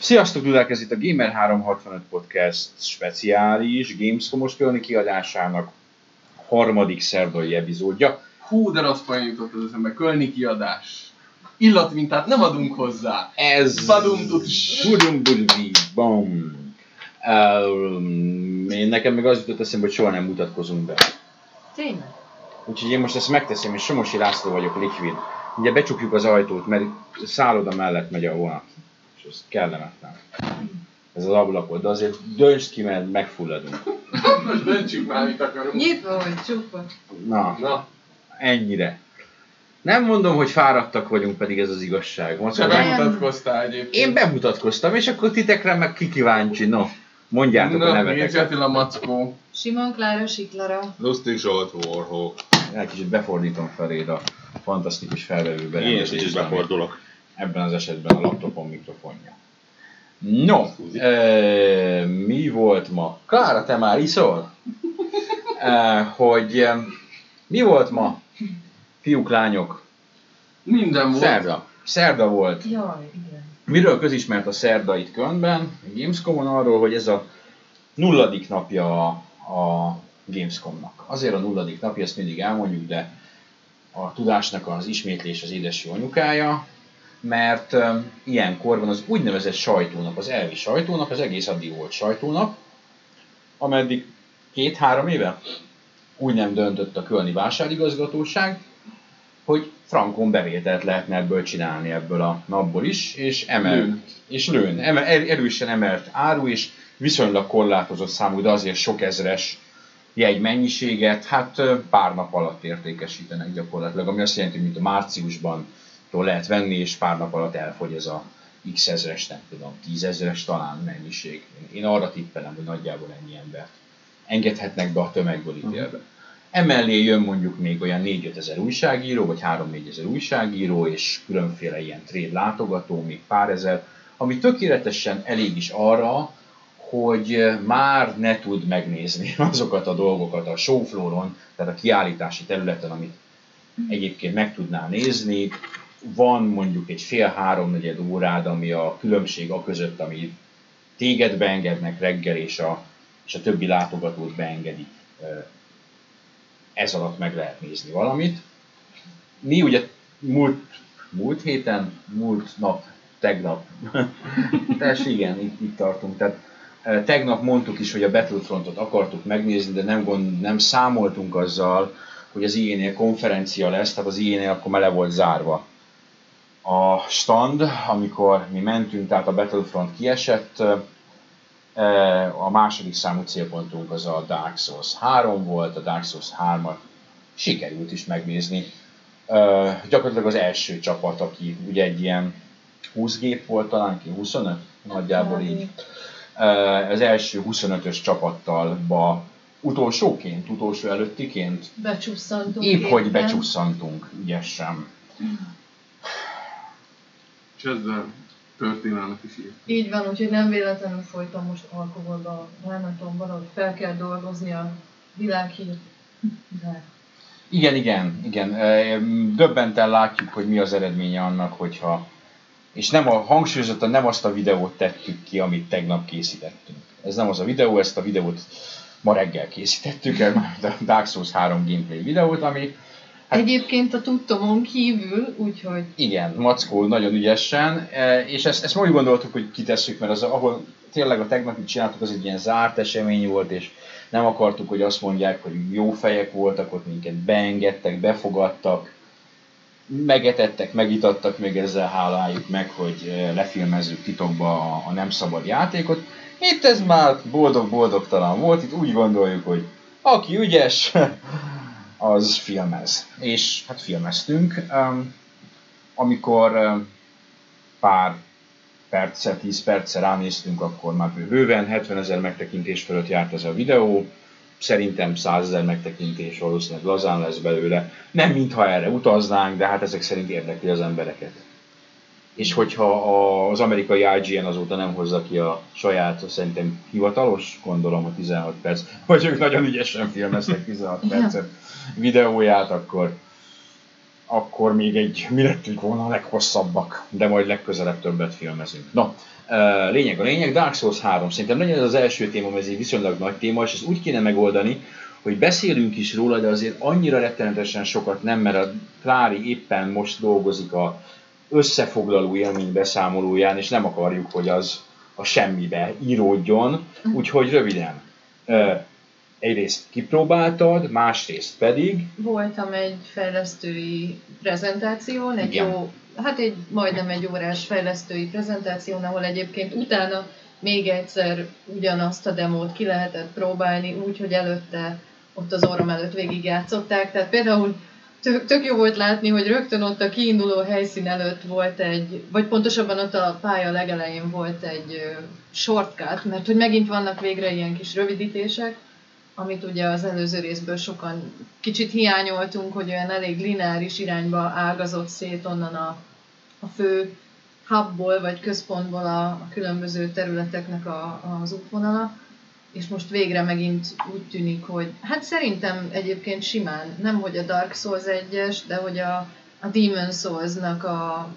Sziasztok, Dudák, ez itt a Gamer365 Podcast speciális Gamescom-os különi kiadásának harmadik szerdai epizódja. Hú, de rossz poén jutott az eszembe. Kölni kiadás. Illatvintát nem adunk hozzá. Ez... Badum. Budum budum bom. Um, én nekem meg az jutott eszembe, hogy soha nem mutatkozunk be. Tényleg? Úgyhogy én most ezt megteszem, és Somosi László vagyok, Liquid. Ugye becsukjuk az ajtót, mert szálloda mellett megy a vonat. Ez kellemetlen. Ez az ablakot, de azért döntsd ki, mert megfulladunk. Most döntsük már, mit akarunk. Nyitva vagy csukva? Na, Na, ennyire. Nem mondom, hogy fáradtak vagyunk, pedig ez az igazság. Most bemutatkoztál egyébként. én bemutatkoztam, és akkor titekre meg ki kíváncsi. No, mondjátok a Na, neveteket. Géci Attila Mackó. Simon Klára Siklara. Lustig Zsolt Warhawk. Egy kicsit befordítom feléd a fantasztikus felvevő Én is kicsit befordulok. Ebben az esetben a laptopon mikrofonja. No, e, mi volt ma? Klára, te már iszol? E, hogy e, mi volt ma? Fiúk, lányok, Minden volt. szerda. Szerda volt. Jaj, igen. Miről közismert a szerda itt Kölnben, a Gamescom-on arról, hogy ez a nulladik napja a, a Gamescomnak. Azért a nulladik napja, ezt mindig elmondjuk, de a tudásnak az ismétlés az édesű anyukája, mert um, ilyenkor van az úgynevezett sajtónap, az elvi sajtónap, az egész addig volt sajtónap, ameddig két-három éve úgy nem döntött a Kölni vásárigazgatóság, hogy frankon bevételt lehetne ebből csinálni ebből a napból is, és emel, Lőn. és lőn, emel, er- erősen emelt áru, és viszonylag korlátozott számú, de azért sok ezres jegy mennyiséget, hát pár nap alatt értékesítenek gyakorlatilag, ami azt jelenti, hogy mint a márciusban tól lehet venni, és pár nap alatt elfogy ez a x ezres, nem tudom, tízezres talán mennyiség. Én arra tippelem, hogy nagyjából ennyi embert engedhetnek be a tömegből ítélve. Emellé jön mondjuk még olyan 4-5 ezer újságíró, vagy 3-4 ezer újságíró, és különféle ilyen trade látogató, még pár ezer, ami tökéletesen elég is arra, hogy már ne tud megnézni azokat a dolgokat a showflooron, tehát a kiállítási területen, amit egyébként meg tudnál nézni. Van mondjuk egy fél-háromnegyed órád, ami a különbség a között, ami téged beengednek reggel, és a, és a többi látogatót beengedik. Ez alatt meg lehet nézni valamit. Mi ugye múlt, múlt héten, múlt nap, tegnap, tehát igen, itt, itt tartunk. Tehát eh, tegnap mondtuk is, hogy a Battlefrontot akartuk megnézni, de nem, gond, nem számoltunk azzal, hogy az IE-nél konferencia lesz, tehát az IE-nél akkor már le volt zárva a stand, amikor mi mentünk, tehát a Battlefront kiesett, a második számú célpontunk az a Dark Souls 3 volt, a Dark Souls 3-at sikerült is megnézni. Gyakorlatilag az első csapat, aki ugye egy ilyen 20 gép volt talán, ki 25? Nagyjából így. Az első 25-ös csapattal ba utolsóként, utolsó előttiként, Becsusszantunk. épp hogy éppen. becsusszantunk ügyesen. És ezzel történelmet is írt. Így van, úgyhogy nem véletlenül folytam most alkoholba, ránatom valahogy fel kell dolgozni a világhírt. De Igen, igen, igen. Döbbenten látjuk, hogy mi az eredménye annak, hogyha és nem a, hangsúlyozottan nem azt a videót tettük ki, amit tegnap készítettünk. Ez nem az a videó, ezt a videót ma reggel készítettük el, a Dark Souls 3 gameplay videót, ami Hát- Egyébként a tudtomon kívül, úgyhogy igen, Mackó nagyon ügyesen, e, és ezt, ezt úgy gondoltuk, hogy kitesszük, mert az, ahol tényleg a tegnapi csináltuk, az egy ilyen zárt esemény volt, és nem akartuk, hogy azt mondják, hogy jó fejek voltak, ott minket beengedtek, befogadtak, megetettek, megitattak, még ezzel háláljuk meg, hogy e, lefilmezzük titokba a, a nem szabad játékot. Itt ez már boldog-boldogtalan volt, itt úgy gondoljuk, hogy aki ügyes, az filmez. És hát filmeztünk. Um, amikor um, pár perccel, 10 perccel ránéztünk, akkor már bőven 70 ezer megtekintés fölött járt ez a videó. Szerintem 100 ezer megtekintés valószínűleg lazán lesz belőle. Nem mintha erre utaznánk, de hát ezek szerint érdekli az embereket. És hogyha az amerikai IGN azóta nem hozza ki a saját, szerintem hivatalos, gondolom, a 16 perc, vagy ők nagyon ügyesen filmeztek 16 Igen. percet videóját, akkor akkor még egy, mi lettünk volna a leghosszabbak, de majd legközelebb többet filmezünk. No, lényeg a lényeg, Dark Souls 3. Szerintem legyen ez az első téma, ez egy viszonylag nagy téma, és ezt úgy kéne megoldani, hogy beszélünk is róla, de azért annyira rettenetesen sokat nem, mert a Klári éppen most dolgozik a összefoglaló élmény beszámolóján, és nem akarjuk, hogy az a semmibe íródjon, úgyhogy röviden. Egyrészt kipróbáltad, másrészt pedig Voltam egy fejlesztői prezentáción, egy Igen. jó, hát egy majdnem egy órás fejlesztői prezentáción, ahol egyébként utána még egyszer ugyanazt a demót ki lehetett próbálni, úgy, hogy előtte ott az orrom előtt végigjátszották. Tehát például tök, tök jó volt látni, hogy rögtön ott a kiinduló helyszín előtt volt egy, vagy pontosabban ott a pálya legelején volt egy shortcut, mert hogy megint vannak végre ilyen kis rövidítések, amit ugye az előző részből sokan kicsit hiányoltunk, hogy olyan elég lineáris irányba ágazott szét onnan a, a fő hubból vagy központból a, a különböző területeknek a, az útvonala, és most végre megint úgy tűnik, hogy hát szerintem egyébként simán, nem hogy a Dark Souls 1-es, de hogy a, a Demon Souls-nak a...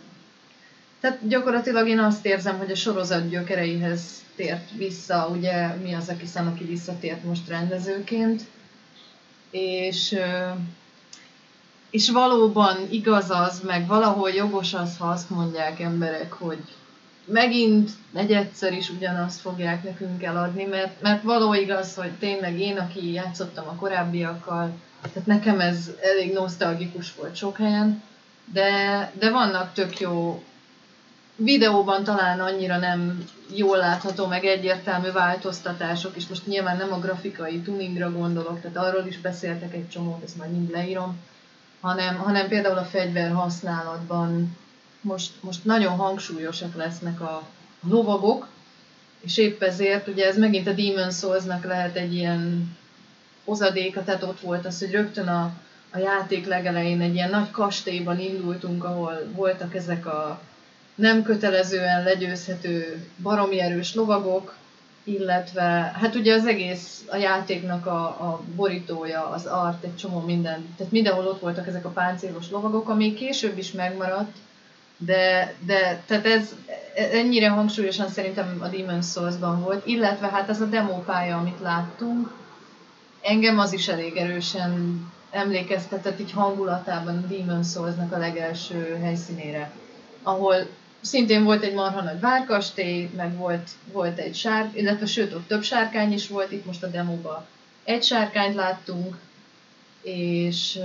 Tehát gyakorlatilag én azt érzem, hogy a sorozat gyökereihez tért vissza, ugye mi az, aki szám, aki visszatért most rendezőként, és, és valóban igaz az, meg valahol jogos az, ha azt mondják emberek, hogy megint negyedszer is ugyanazt fogják nekünk eladni, mert, mert való igaz, hogy tényleg én, aki játszottam a korábbiakkal, tehát nekem ez elég nosztalgikus volt sok helyen, de, de vannak tök jó videóban talán annyira nem jól látható, meg egyértelmű változtatások, és most nyilván nem a grafikai tuningra gondolok, tehát arról is beszéltek egy csomót, ezt majd mind leírom, hanem, hanem például a fegyver használatban most, most nagyon hangsúlyosak lesznek a lovagok, és épp ezért, ugye ez megint a Demon Souls-nak lehet egy ilyen hozadéka, tehát ott volt az, hogy rögtön a, a játék legelején egy ilyen nagy kastélyban indultunk, ahol voltak ezek a nem kötelezően legyőzhető baromi erős lovagok, illetve hát ugye az egész a játéknak a, a borítója, az art, egy csomó minden, tehát mindenhol ott voltak ezek a páncélos lovagok, ami később is megmaradt, de, de tehát ez ennyire hangsúlyosan szerintem a Demon's Souls-ban volt, illetve hát ez a demópálya, amit láttunk, engem az is elég erősen emlékeztetett így hangulatában a Demon's Souls-nak a legelső helyszínére, ahol szintén volt egy marha nagy várkastély, meg volt, volt egy sár, illetve sőt ott több sárkány is volt, itt most a demóban egy sárkányt láttunk, és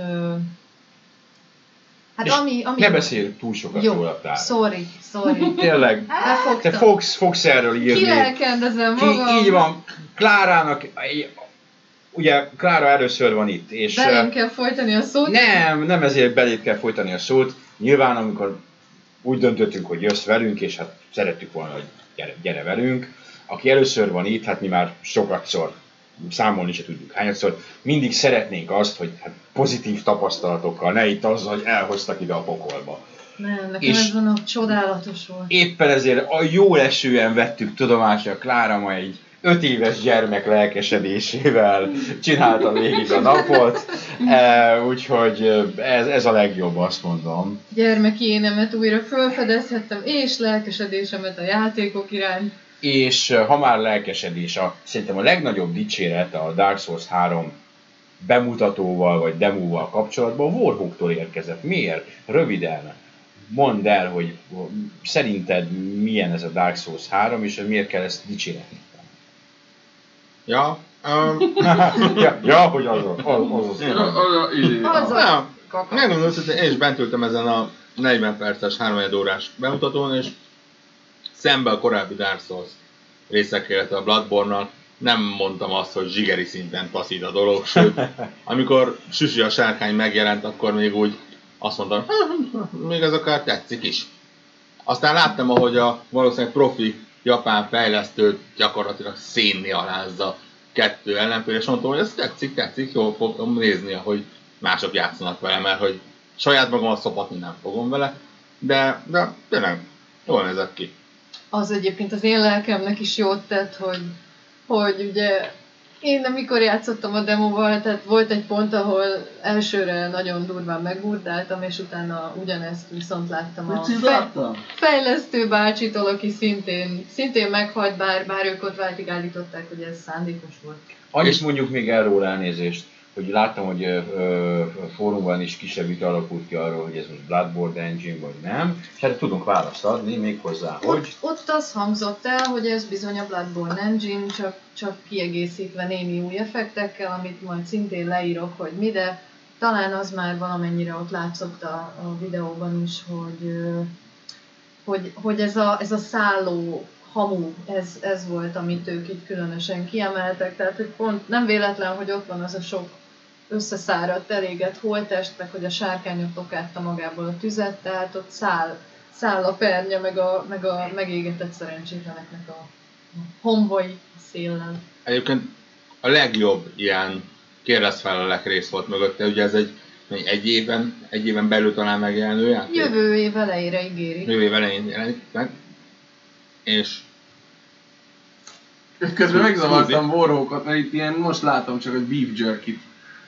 hát És ami, ami... ne beszélj túl sokat Jó, róla, Klára. sorry, sorry. Tényleg, te Befogtam. fogsz, fogsz erről írni. Kilelkendezem magam. Ki, így van, Klárának, ugye Klára először van itt, és eh, kell folytani a szót. nem, nem ezért belét kell folytani a szót. Nyilván, amikor úgy döntöttünk, hogy jössz velünk, és hát szerettük volna, hogy gyere, gyere velünk. Aki először van itt, hát mi már sokatszor számolni se tudjuk hányadszor, mindig szeretnénk azt, hogy hát pozitív tapasztalatokkal, ne itt azzal, hogy elhoztak ide a pokolba. Nem, nekem És- ez van, csodálatos volt. Éppen ezért a jó esően vettük tudomásra, Klára ma egy öt éves gyermek lelkesedésével csinálta végig a napot, e, úgyhogy ez, ez a legjobb, azt mondom. Gyermeki énemet újra felfedezhettem, és lelkesedésemet a játékok iránt. És ha már lelkesedés, a, szerintem a legnagyobb dicséret a Dark Souls 3 bemutatóval vagy demóval kapcsolatban Warhawktól érkezett. Miért? Röviden mondd el, hogy szerinted milyen ez a Dark Souls 3, és miért kell ezt dicséretni. Ja, um, ja, ja, hogy az az, az, az, az. Az a nem, kaka. megmondom őszintén, én is bent ültem ezen a 40 perces, 3 órás bemutatón, és szembe a korábbi Dark Souls részekkel, illetve a Bloodborne-nal nem mondtam azt, hogy zsigeri szinten passzít a dolog, sőt, amikor Süsi a sárkány megjelent, akkor még úgy azt mondtam, "Hm, még ez akár tetszik is. Aztán láttam, ahogy a valószínűleg profi japán fejlesztő gyakorlatilag szénni alázza kettő ellenfél, és mondtam, hogy ez tetszik, tetszik, jól fogom nézni, ahogy mások játszanak vele, mert hogy saját magamat szopatni nem fogom vele, de, de tényleg jól nézett ki. Az egyébként az én lelkemnek is jót tett, hogy, hogy ugye Én amikor játszottam a demóval, tehát volt egy pont, ahol elsőre nagyon durván megburdáltam, és utána ugyanezt viszont láttam a csináltam? fejlesztő bácsitól, aki szintén, szintén meghalt, bár, bár ők ott váltig állították, hogy ez szándékos volt. Annyit mondjuk még erről elnézést, hogy láttam, hogy ö, fórumban is kisebb vita alakult ki arról, hogy ez most Bloodborne Engine vagy nem, és hát tudunk választ adni még hozzá, hogy Ott, ott az hangzott el, hogy ez bizony a Bloodborne Engine, csak, csak kiegészítve némi új effektekkel, amit majd szintén leírok, hogy mi, de talán az már valamennyire ott látszott a, a videóban is, hogy, hogy, hogy ez, a, ez a szálló hamu, ez, ez volt, amit ők itt különösen kiemeltek, tehát hogy pont nem véletlen, hogy ott van az a sok összeszáradt, elégett holtest, meg hogy a sárkány ott okátta magából a tüzet, tehát ott száll, száll a pernye, meg a, meg a megégetett szerencsétleneknek a, a homvai széllel. Egyébként a legjobb ilyen kérdezfelelek rész volt mögötte, ugye ez egy egy évben, egy éven belül talán megjelenő játék. Jövő év elejére ígéri. Jövő év elején jelenik meg. És Közben megzavartam Warhawkot, mert itt ilyen, most látom csak, hogy beef jerky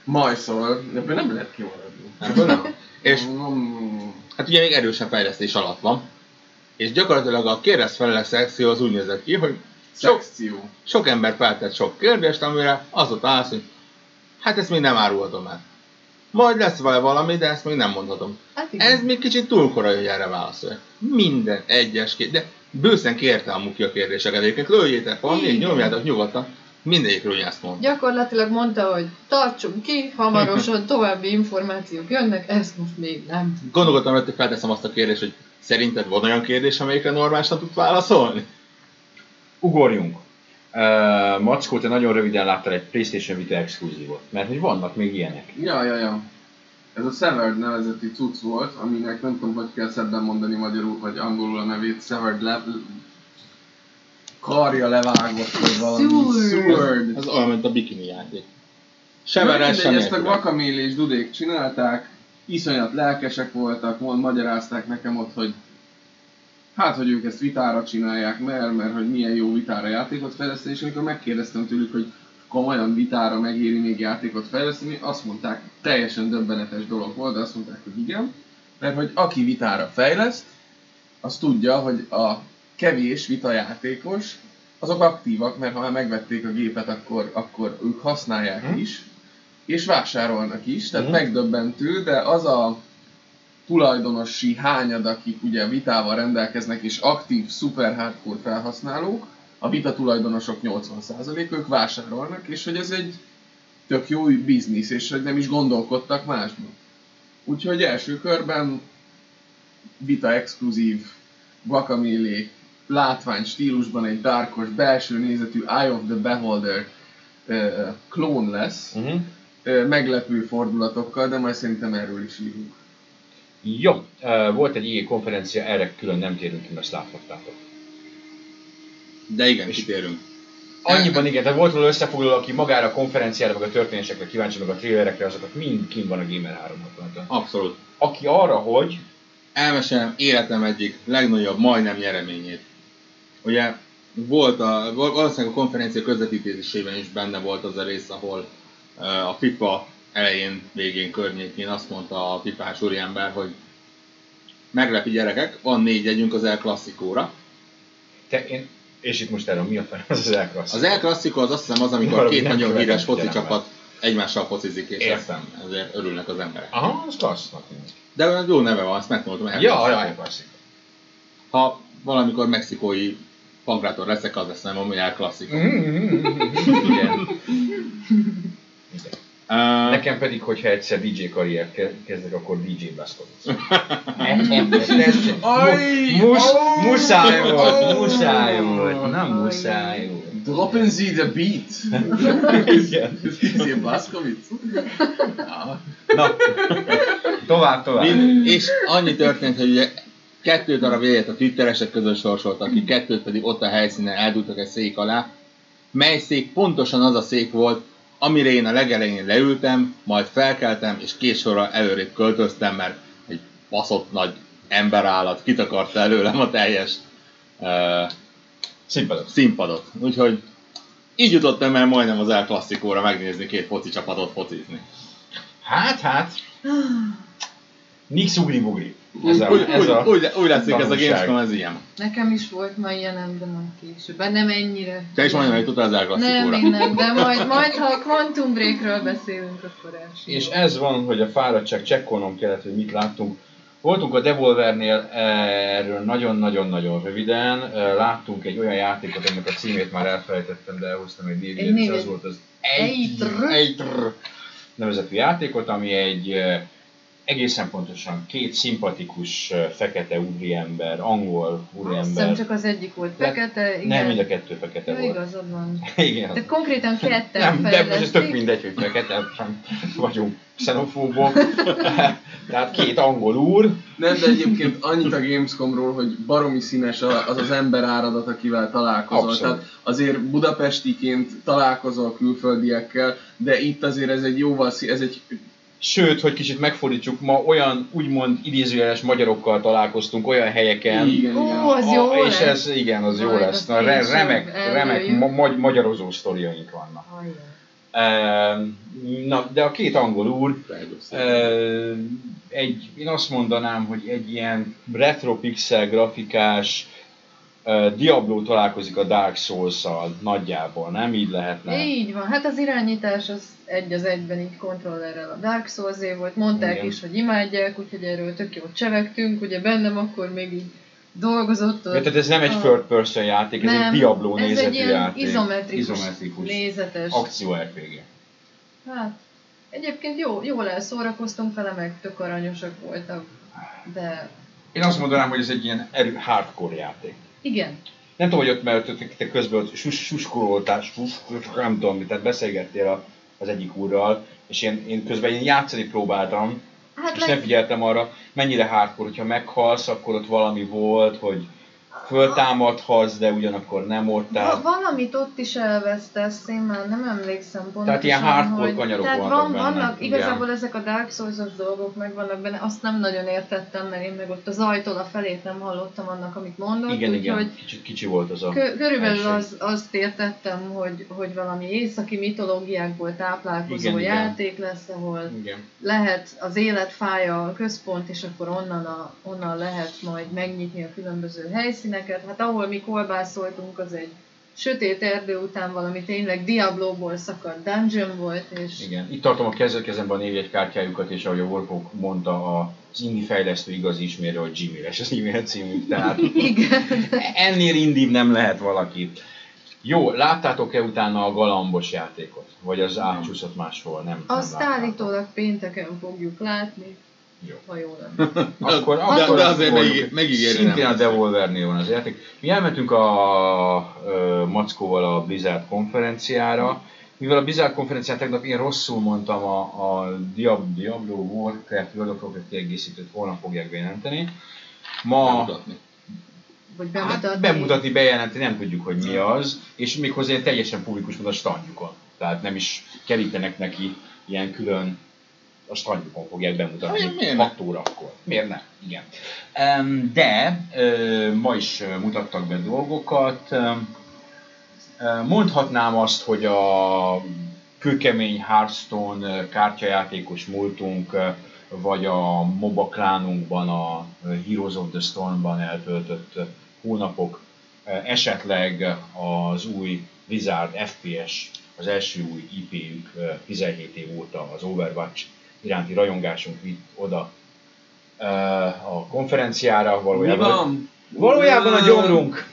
majszol, ebből nem lehet kimaradni. Ebből nem. És hát ugye még erősen fejlesztés alatt van. És gyakorlatilag a kérdezfelelek szekció az úgy nézett ki, hogy sok, Szekció. sok ember feltett sok kérdést, amire az ott állsz, hogy hát ezt még nem árulhatom el. Majd lesz vele valami, de ezt még nem mondhatom. Hát igen. Ez még kicsit túl korai, hogy erre válaszoljak. Minden egyes kérdés, de bőszen kérte a muki a kérdéseket, egyébként lőjétek van, még nyomjátok nyugodtan. Mindegyikről ugyanezt mondta. Gyakorlatilag mondta, hogy tartsunk ki, hamarosan további információk jönnek, ezt most még nem. Gondolkodtam, hogy felteszem azt a kérdést, hogy szerinted van olyan kérdés, amelyikre normálisan tudsz válaszolni? ugorjunk. Uh, Mackó, te nagyon röviden láttál egy PlayStation Vita exkluzívot, mert hogy vannak még ilyenek. Ja, ja, ja. Ez a Severed nevezeti cucc volt, aminek nem tudom, hogy kell szebben mondani magyarul, vagy angolul a nevét, Severed le... karja levágott, vagy valami. Severed. Ez olyan, mint a bikini játék. Sem Severel sem ezt a. Guacamole és Dudék csinálták, iszonyat lelkesek voltak, mond, magyarázták nekem ott, hogy hát, hogy ők ezt vitára csinálják, mert, mert hogy milyen jó vitára játékot fejleszteni, és amikor megkérdeztem tőlük, hogy komolyan vitára megéri még játékot fejleszteni, azt mondták, teljesen döbbenetes dolog volt, de azt mondták, hogy igen, mert hogy aki vitára fejleszt, az tudja, hogy a kevés vitajátékos, azok aktívak, mert ha már megvették a gépet, akkor, akkor ők használják Mhm. is, és vásárolnak is, tehát Mhm. megdöbbentő, de az a tulajdonosi hányad, akik ugye vitával rendelkeznek, és aktív, szuper hardcore felhasználók, a vita tulajdonosok 80% ők vásárolnak, és hogy ez egy tök jó biznisz, és hogy nem is gondolkodtak másban. Úgyhogy első körben vita exkluzív, guacamole, látvány stílusban egy darkos, belső nézetű Eye of the Beholder klón lesz, Uh-huh. meglepő fordulatokkal, de majd szerintem erről is írunk. Jó, uh, volt egy ilyen konferencia, erre külön nem térünk ki, mert ezt láthattátok. De igen, kitérünk. Annyiban igen, tehát volt való összefoglaló, aki magára a konferenciára, meg a történésekre kíváncsi, meg a trailerekre, azokat mind kint van a Gamer 360 Abszolút. Aki arra, hogy elmesélem életem egyik legnagyobb, majdnem nyereményét. Ugye volt a, val- valószínűleg a konferencia közvetítésében is benne volt az a rész, ahol a FIFA elején, végén, környékén azt mondta a fifás úriember, hogy meglepi gyerekek, van négy jegyünk az El Classicóra. te, én, és itt most erről mi a fel, az az elkrassz. Az El Classico az azt hiszem az, amikor Valami két nagyon híres foci csapat egymással focizik, és Értem. ezért örülnek az emberek. Aha, az klassznak. De jó neve van, azt megmondtam. El Ja, Clasico. ja, elklasszik. Ha valamikor mexikói pankrátor leszek, az lesz nem, ami El Classico. Igen. Uh, Nekem pedig, hogyha egyszer DJ karriert ke- kezdek, akkor DJ. Aj! Mus, muszáj volt, muszáj volt, nem muszáj volt. Droppen Sie the beat! Igen. Blaskovic? Ja. Na, tovább, tovább. Mind, és annyi történt, hogy ugye kettő darab jegyet a twitteresek között sorsoltak ki, kettőt pedig ott a helyszínen eldugtak egy szék alá, mely szék pontosan az a szék volt, amire én a legelején leültem, majd felkeltem, és két sorra előrébb költöztem, mert egy baszott nagy emberállat kitakarta előlem a teljes uh, Színpadot. színpadot. Úgyhogy Így jutottam el majdnem az El Klasszikóra megnézni két foci csapatot focizni. Hát, hát. Nix ugri bugri. Ez a, úgy, ez a, úgy, úgy, úgy látszik ez a. Gamescom, ez ilyen. Nekem is volt ma ilyenem, de nem később. De nem ennyire. Te is majdnem eljutottál az El Nem, én nem, de majd, majd ha a Quantum Breakről beszélünk, akkor elsőbb. És ez van, hogy a fáradtság csekkolnom kellett, hogy mit láttunk. Voltunk a Devolvernél erről nagyon-nagyon-nagyon röviden. Eh, Láttunk egy olyan játékot, aminek a címét már elfelejtettem, de elhoztam egy névjegyet, és az volt az Eitr. Eitr nevezetű játékot, ami egy eh, egészen pontosan két szimpatikus fekete úriember, angol Azt úriember. csak az egyik volt De- fekete, igen. Nem, mind a kettő fekete volt. igazad van. Igen. Tehát konkrétan ketten Nem, de most ez fejlesztik. tök mindegy, hogy fekete, sem vagyunk xenofóbok. Tehát két angol úr, Nem, de egyébként annyit a Gamescomról, hogy baromi színes a- az az ember áradat, akivel találkozol. Abszolút. Tehát azért budapestiként találkozol külföldiekkel, de itt azért ez egy jóval ez egy Sőt, hogy kicsit megfordítsuk, ma olyan úgymond idézőjeles magyarokkal találkoztunk olyan helyeken, igen, Ó, igen. az a- jó és lesz. ez igen, az jó Majd lesz. Na, re, remek, remek ma, magy, magyarozó sztoriaink vannak. Na, de a két angol úr, egy, én azt mondanám, hogy egy ilyen retro pixel grafikás Diablo találkozik a Dark Souls-szal nagyjából, nem így lehetne? Így van, hát az irányítás az egy az egyben így kontrollerrel a Dark souls volt, mondták Igen. is, hogy imádják, úgyhogy erről tök jót csevegtünk, ugye bennem akkor még így dolgozott Ja, tehát ez nem egy a- third person játék, ez egy Diablo ez nézetű egy ilyen játék. izometrikus, izometrikus nézetes. akció RPG. Hát, egyébként jó, jól elszórakoztunk vele, meg tök aranyosak voltak, de Én azt mondanám, hogy ez egy ilyen erő, hardcore játék. Igen, Nem tudom, hogy ott, mert te- te közben ott sus, suskololtál, sus, nem tudom, tehát beszélgettél a, az egyik úrral, és én, én közben én játszani próbáltam, hát és nem figyeltem arra, mennyire hardcore, hogyha meghalsz, akkor ott valami volt, hogy föltámadhatsz, de ugyanakkor nem ott, tehát Va- valamit ott is elvesztesz, én már nem emlékszem pontosan, Tehát ilyen hardcore hogy... kanyarok Tehát van, benne, vannak, igen. igazából ezek a Dark Souls-os dolgok meg vannak benne, azt nem nagyon értettem, mert én meg ott az ajtól a felét nem hallottam annak, amit mondott, igen, igen, úgyhogy kicsi, kicsi volt az a... kö- körülbelül első. az, azt értettem, hogy, hogy valami északi mitológiákból táplálkozó Igen, igen. játék lesz, ahol Igen. lehet az életfája a központ, és akkor onnan, a, onnan lehet majd megnyitni a különböző helyszíneket. Hát ahol mi kolbászoltunk, az egy sötét erdő után valami tényleg Diablo-ból szakadt dungeon volt, és Igen, itt tartom a kez- kezemben a névjegykártyájukat, és ahogy a Warhawk mondta, az indie fejlesztő igazi ismérő, hogy Jimmy és az e-mail címük, tehát igen, ennél indibb nem lehet valaki. Jó, láttátok-e utána a galambos játékot? Vagy az átcsúszott máshol? Nem, azt nem láttátok. állítólag pénteken fogjuk látni, Jó. ha jó lenne. Akkor, de, akkor de azért fogjuk. megíg- megígéri Szintén nem a Devolvernél van az játék. Mi elmentünk a ö, Mackóval a Blizzard konferenciára, mivel a Blizzard konferencián tegnap én rosszul mondtam a, a Diab- Diablo Warcraft World of Warcraft kiegészítőt holnap fogják bejelenteni. Ma Bemutatni. Vagy bemutatni. hát, bemutatni, bejelenteni, nem tudjuk, hogy mi az, és méghozzá teljesen publikus módon a standjukon. Tehát nem is kerítenek neki ilyen külön a standjukon fogják bemutatni Hát, miért ne? 6 órakor. Miért ne? Igen. De ma is mutattak be dolgokat. Mondhatnám azt, hogy a kőkemény Hearthstone kártyajátékos múltunk, vagy a MOBA klánunkban, a Heroes of the Storm-ban eltöltött hónapok, esetleg az új Blizzard FPS, az első új IP-jük ö, 17 év óta az Overwatch iránti rajongásunk vitt oda ö, a konferenciára, valójában, van? valójában a gyomrunk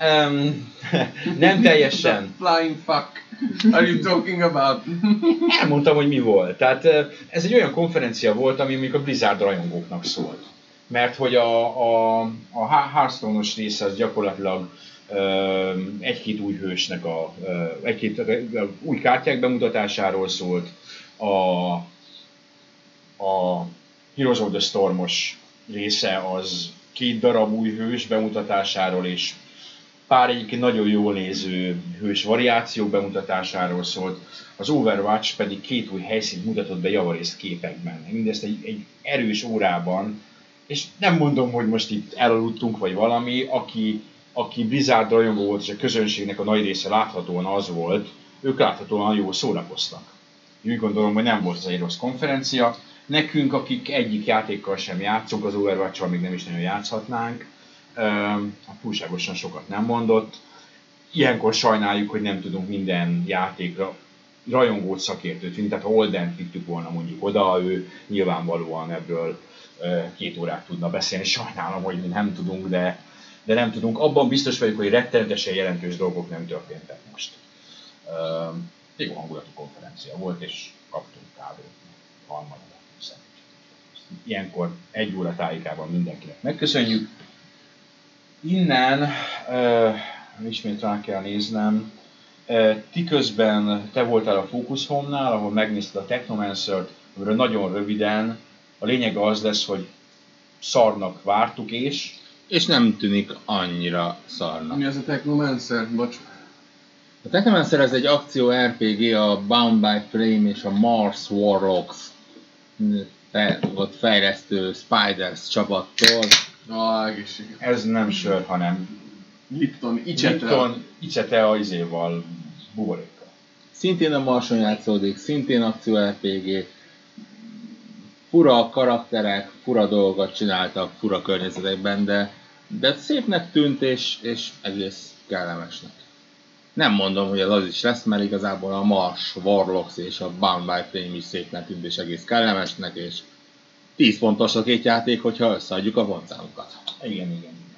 um, nem teljesen. Flying fuck. Are you talking about? Elmondtam, hogy mi volt. Tehát ö, ez egy olyan konferencia volt, ami mondjuk a Blizzard rajongóknak szólt. Mert hogy a, a, a Hearthstone-os része az gyakorlatilag ö, egy-két új hősnek a, egy-két új kártyák bemutatásáról szólt, a, a Heroes of the Stormos része az két darab új hős bemutatásáról és pár egyébként nagyon jól néző hős variáció bemutatásáról szólt, az Overwatch pedig két új helyszínt mutatott be javarészt képekben. Mindezt egy, egy erős órában, és nem mondom, hogy most itt elaludtunk vagy valami, aki, aki Blizzard rajongó volt, és a közönségnek a nagy része láthatóan az volt, ők láthatóan jól szórakoztak. Úgy gondolom, hogy nem volt ez egy rossz konferencia. Nekünk, akik egyik játékkal sem játszunk, az overwatch még nem is nagyon játszhatnánk, hát túlságosan sokat nem mondott. Ilyenkor sajnáljuk, hogy nem tudunk minden játékra rajongót szakértőt vinni, tehát ha Olden vittük volna mondjuk oda, ő nyilvánvalóan ebből két órát tudna beszélni. Sajnálom, hogy mi nem tudunk, de, de nem tudunk. Abban biztos vagyok, hogy rettenetesen jelentős dolgok nem történtek most. Jó hangulatú konferencia volt, és kaptunk kávét, harmadat. Ilyenkor egy óra tájékában mindenkinek megköszönjük. Innen uh, ismét rá kell néznem. Uh, ti közben te voltál a Focus Home-nál, ahol megnézted a Technomancer-t, amiről nagyon röviden a lényeg az lesz, hogy szarnak vártuk és... És nem tűnik annyira szarnak. Mi az a Technomancer? Bocs. A Technomancer ez egy akció RPG a Bound by Flame és a Mars Warlocks ott fejlesztő Spiders csapattól. Ah, egészség. Ez nem sör, hanem Lipton, Icsete. Lipton, Icsete a izéval, buborékkal. Szintén a Marson játszódik, szintén akció RPG, fura karakterek, fura dolgokat csináltak, fura környezetekben, de, de szépnek tűnt és, és egész kellemesnek. Nem mondom, hogy ez az is lesz, mert igazából a Mars, Warlocks és a Bound by Flame is szépnek tűnt és egész kellemesnek, és 10 pontos a két játék, hogyha összeadjuk a pontszámokat. Igen, igen, igen.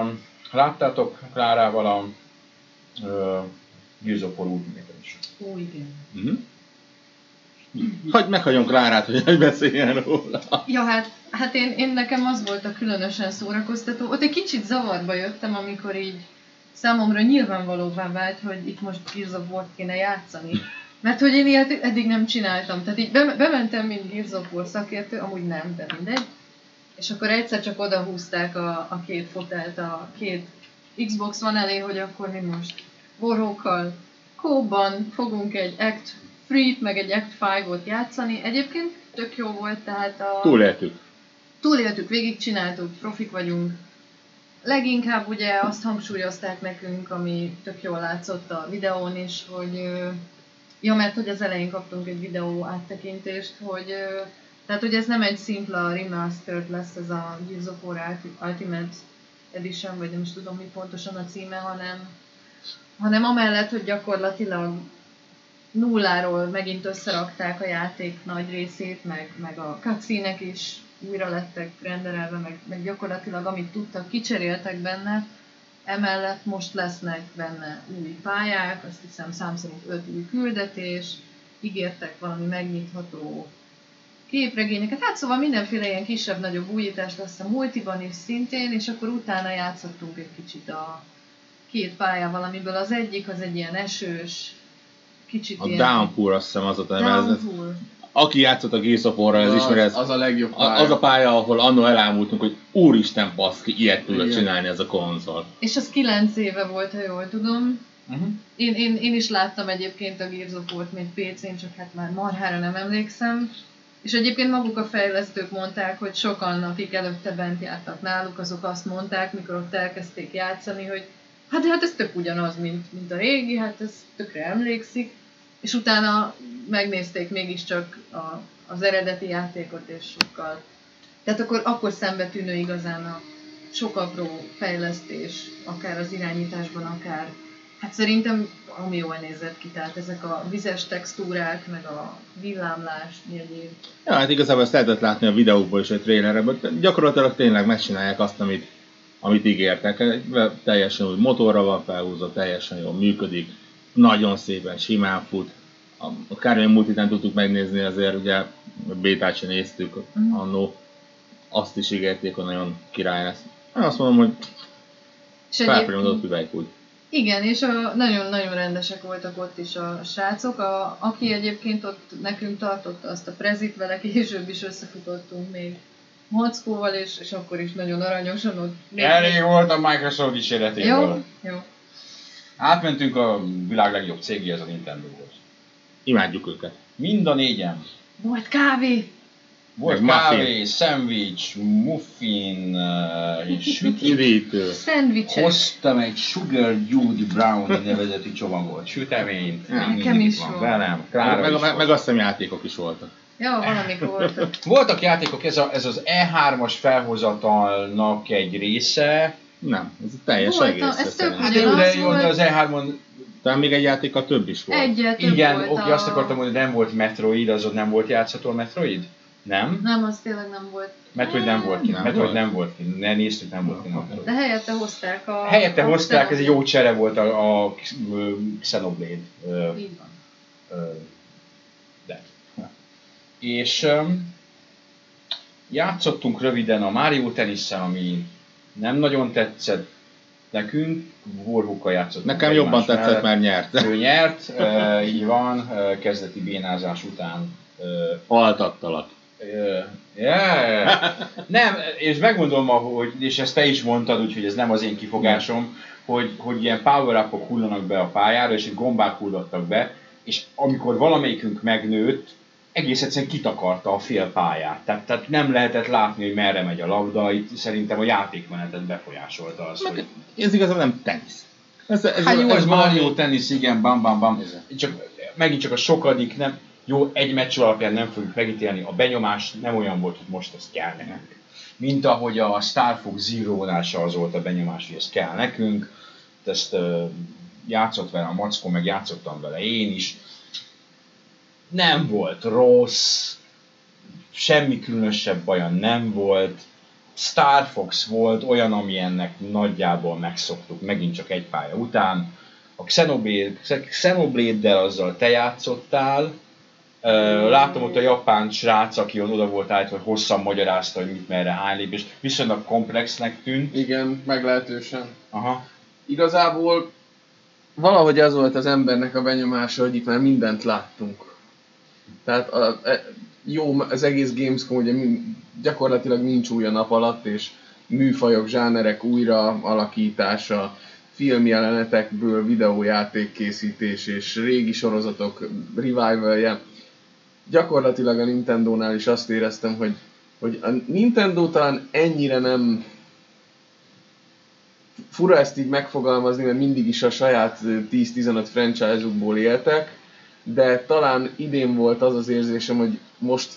Um, láttátok Klárával a uh, Gears of War is? Ó, igen. Uh-huh. Hagy, meghagyom Klárát, hogy beszéljen róla. Ja, hát, hát én, én nekem az volt a különösen szórakoztató. Ott egy kicsit zavarba jöttem, amikor így számomra nyilvánvalóvá vált, hogy itt most Gears of War kéne játszani. Mert hogy én ilyet eddig nem csináltam. Tehát így bementem, mint Gears of War szakértő, amúgy nem, de mindegy. És akkor egyszer csak odahúzták a, a két fotelt a két Xbox van elé, hogy akkor mi most borrókkal kóban fogunk egy Act 3 meg egy Act 5-ot játszani. Egyébként tök jó volt, tehát a... Túléltük. Túléltük, végigcsináltuk, profik vagyunk. Leginkább ugye azt hangsúlyozták nekünk, ami tök jól látszott a videón is, hogy Ja, mert hogy az elején kaptunk egy videó áttekintést, hogy tehát, hogy ez nem egy szimpla remastered lesz ez a Gears of War Ultimate Edition, vagy nem is tudom mi pontosan a címe, hanem, hanem amellett, hogy gyakorlatilag nulláról megint összerakták a játék nagy részét, meg, meg a cutscene is újra lettek renderelve, meg, meg gyakorlatilag amit tudtak, kicseréltek benne, Emellett most lesznek benne új pályák, azt hiszem szám szerint 5 új küldetés, ígértek valami megnyitható képregényeket, hát szóval mindenféle ilyen kisebb-nagyobb újítást lesz a multiban is szintén, és akkor utána játszottunk egy kicsit a két pályával, amiből az egyik az egy ilyen esős, kicsit a ilyen... Downpour azt hiszem az a Downpour aki játszott a Gears of War-ra, ez az, ismeri, ez az a legjobb pálya. Az a pálya, ahol annó elámultunk, hogy úristen baszki, ilyet tudod csinálni ez a konzol. És az 9 éve volt, ha jól tudom. Uh-huh. Én, én, én is láttam egyébként a Gears of War-t még PC-n, csak hát már marhára nem emlékszem. És egyébként maguk a fejlesztők mondták, hogy sokan, akik előtte bent jártak náluk, azok azt mondták, mikor ott elkezdték játszani, hogy hát hát ez tök ugyanaz, mint, mint a régi, hát ez tökre emlékszik. És utána megnézték mégiscsak a, az eredeti játékot, és sokkal... Tehát akkor, akkor szembetűnő igazán a sok apró fejlesztés, akár az irányításban, akár... Hát szerintem ami jól nézett ki, tehát ezek a vizes textúrák, meg a villámlás, egyéb. Ja, hát igazából ezt lehetett látni a videókból és a trailerekből. Gyakorlatilag tényleg megcsinálják azt, amit, amit ígértek. Teljesen új motorra van felhúzva, teljesen jól működik, nagyon szépen, simán fut. A Kármilyen multitán tudtuk megnézni, azért ugye bétát sem néztük Mhm. annó. Azt is ígérték, hogy nagyon király lesz. Én azt mondom, hogy És felfinomodott üveg úgy. Igen, és a, nagyon-nagyon rendesek voltak ott is a srácok. A, aki egyébként ott nekünk tartotta azt a prezit, vele később is összefutottunk még Mockóval, és, és akkor is nagyon aranyosan ott... Elég volt a Microsoft kísérletéből. Jó, jó. Átmentünk a világ legjobb cégéhez, a Nintendo-hoz. Imádjuk őket. Mind a négyen. Volt kávé! Volt Meg muffin. kávé, szendvics, muffin, uh, és süti. Üdítő. Szendvicsek. Hoztam egy Sugar Judy Brown nevezetű csomagot, süteményt, nekem is van velem, Klára Meg, is meg, volt. meg azt hiszem játékok is voltak. Ja, valamik voltak. Voltak játékok, ez, a, ez az E3-as felhozatalnak egy része. Nem, ez a teljes Volt a- egész. ez tök Hát jó, de, jó, volt. de az E3-on, Talán még egy játéka több is volt. Egyet több igen, volt oké, a... azt akartam mondani, nem volt Metroid, az ott nem volt játszható a Metroid? Nem? Nem, az tényleg nem volt. Metroid nem volt ki, Nem Metroid volt? nem volt ki, ne néztük, nem volt ki. De helyette hozták a... Helyette a hozták, ez egy jó csere volt a, a Xenoblade. Így van. De. És játszottunk röviden a Mario tenisszel, ami nem nagyon tetszett nekünk. Warhookkal játszottunk. Nekem jobban tetszett, mellett. mert nyert. Ő nyert, így van, kezdeti bénázás után. ö, Altattalak. Yeah. Nem, és megmondom, hogy, és ezt te is mondtad, úgyhogy ez nem az én kifogásom, hogy, hogy ilyen power hullanak be a pályára, és gombák hullottak be, és amikor valamelyikünk megnőtt, egész egyszerűen kitakarta a fél pályát. Tehát, tehát nem lehetett látni, hogy merre megy a labda, itt szerintem a játékmenetet befolyásolta az, hogy... Ez igazából nem tenisz. Ez, ez, Hát jó, ez valami- Mario tenisz, igen, bam, bam, bam. Ez- Csak, megint csak a sokadik, nem, jó, egy meccs alapján nem fogjuk megítélni, a benyomás nem olyan volt, hogy most ez kell nekünk. Mint ahogy a Star Fox Zero-nál se az volt a benyomás, hogy ez kell nekünk. Ezt uh, játszott vele a Mackó, meg játszottam vele én is. Nem volt rossz, semmi különösebb baja nem volt. Star Fox volt olyan, ami ennek nagyjából megszoktuk, megint csak egy pálya után. A Xenoblade, Xenoblade-del azzal te játszottál, Látom ott a japán srác, aki oda volt állítva, hogy hosszan magyarázta, hogy mit merre hány lépés. Viszonylag komplexnek tűnt. Igen, meglehetősen. Aha. Igazából valahogy az volt az embernek a benyomása, hogy itt már mindent láttunk. Tehát a, e, jó, az egész Gamescom ugye gyakorlatilag nincs új a nap alatt, és műfajok, zsánerek újra alakítása, filmjelenetekből videójáték készítés és régi sorozatok revivalje. Gyakorlatilag a Nintendo-nál is azt éreztem, hogy, hogy a Nintendo talán ennyire nem fura ezt így megfogalmazni, mert mindig is a saját ö, 10-15 franchise-ukból éltek, de talán idén volt az az érzésem, hogy most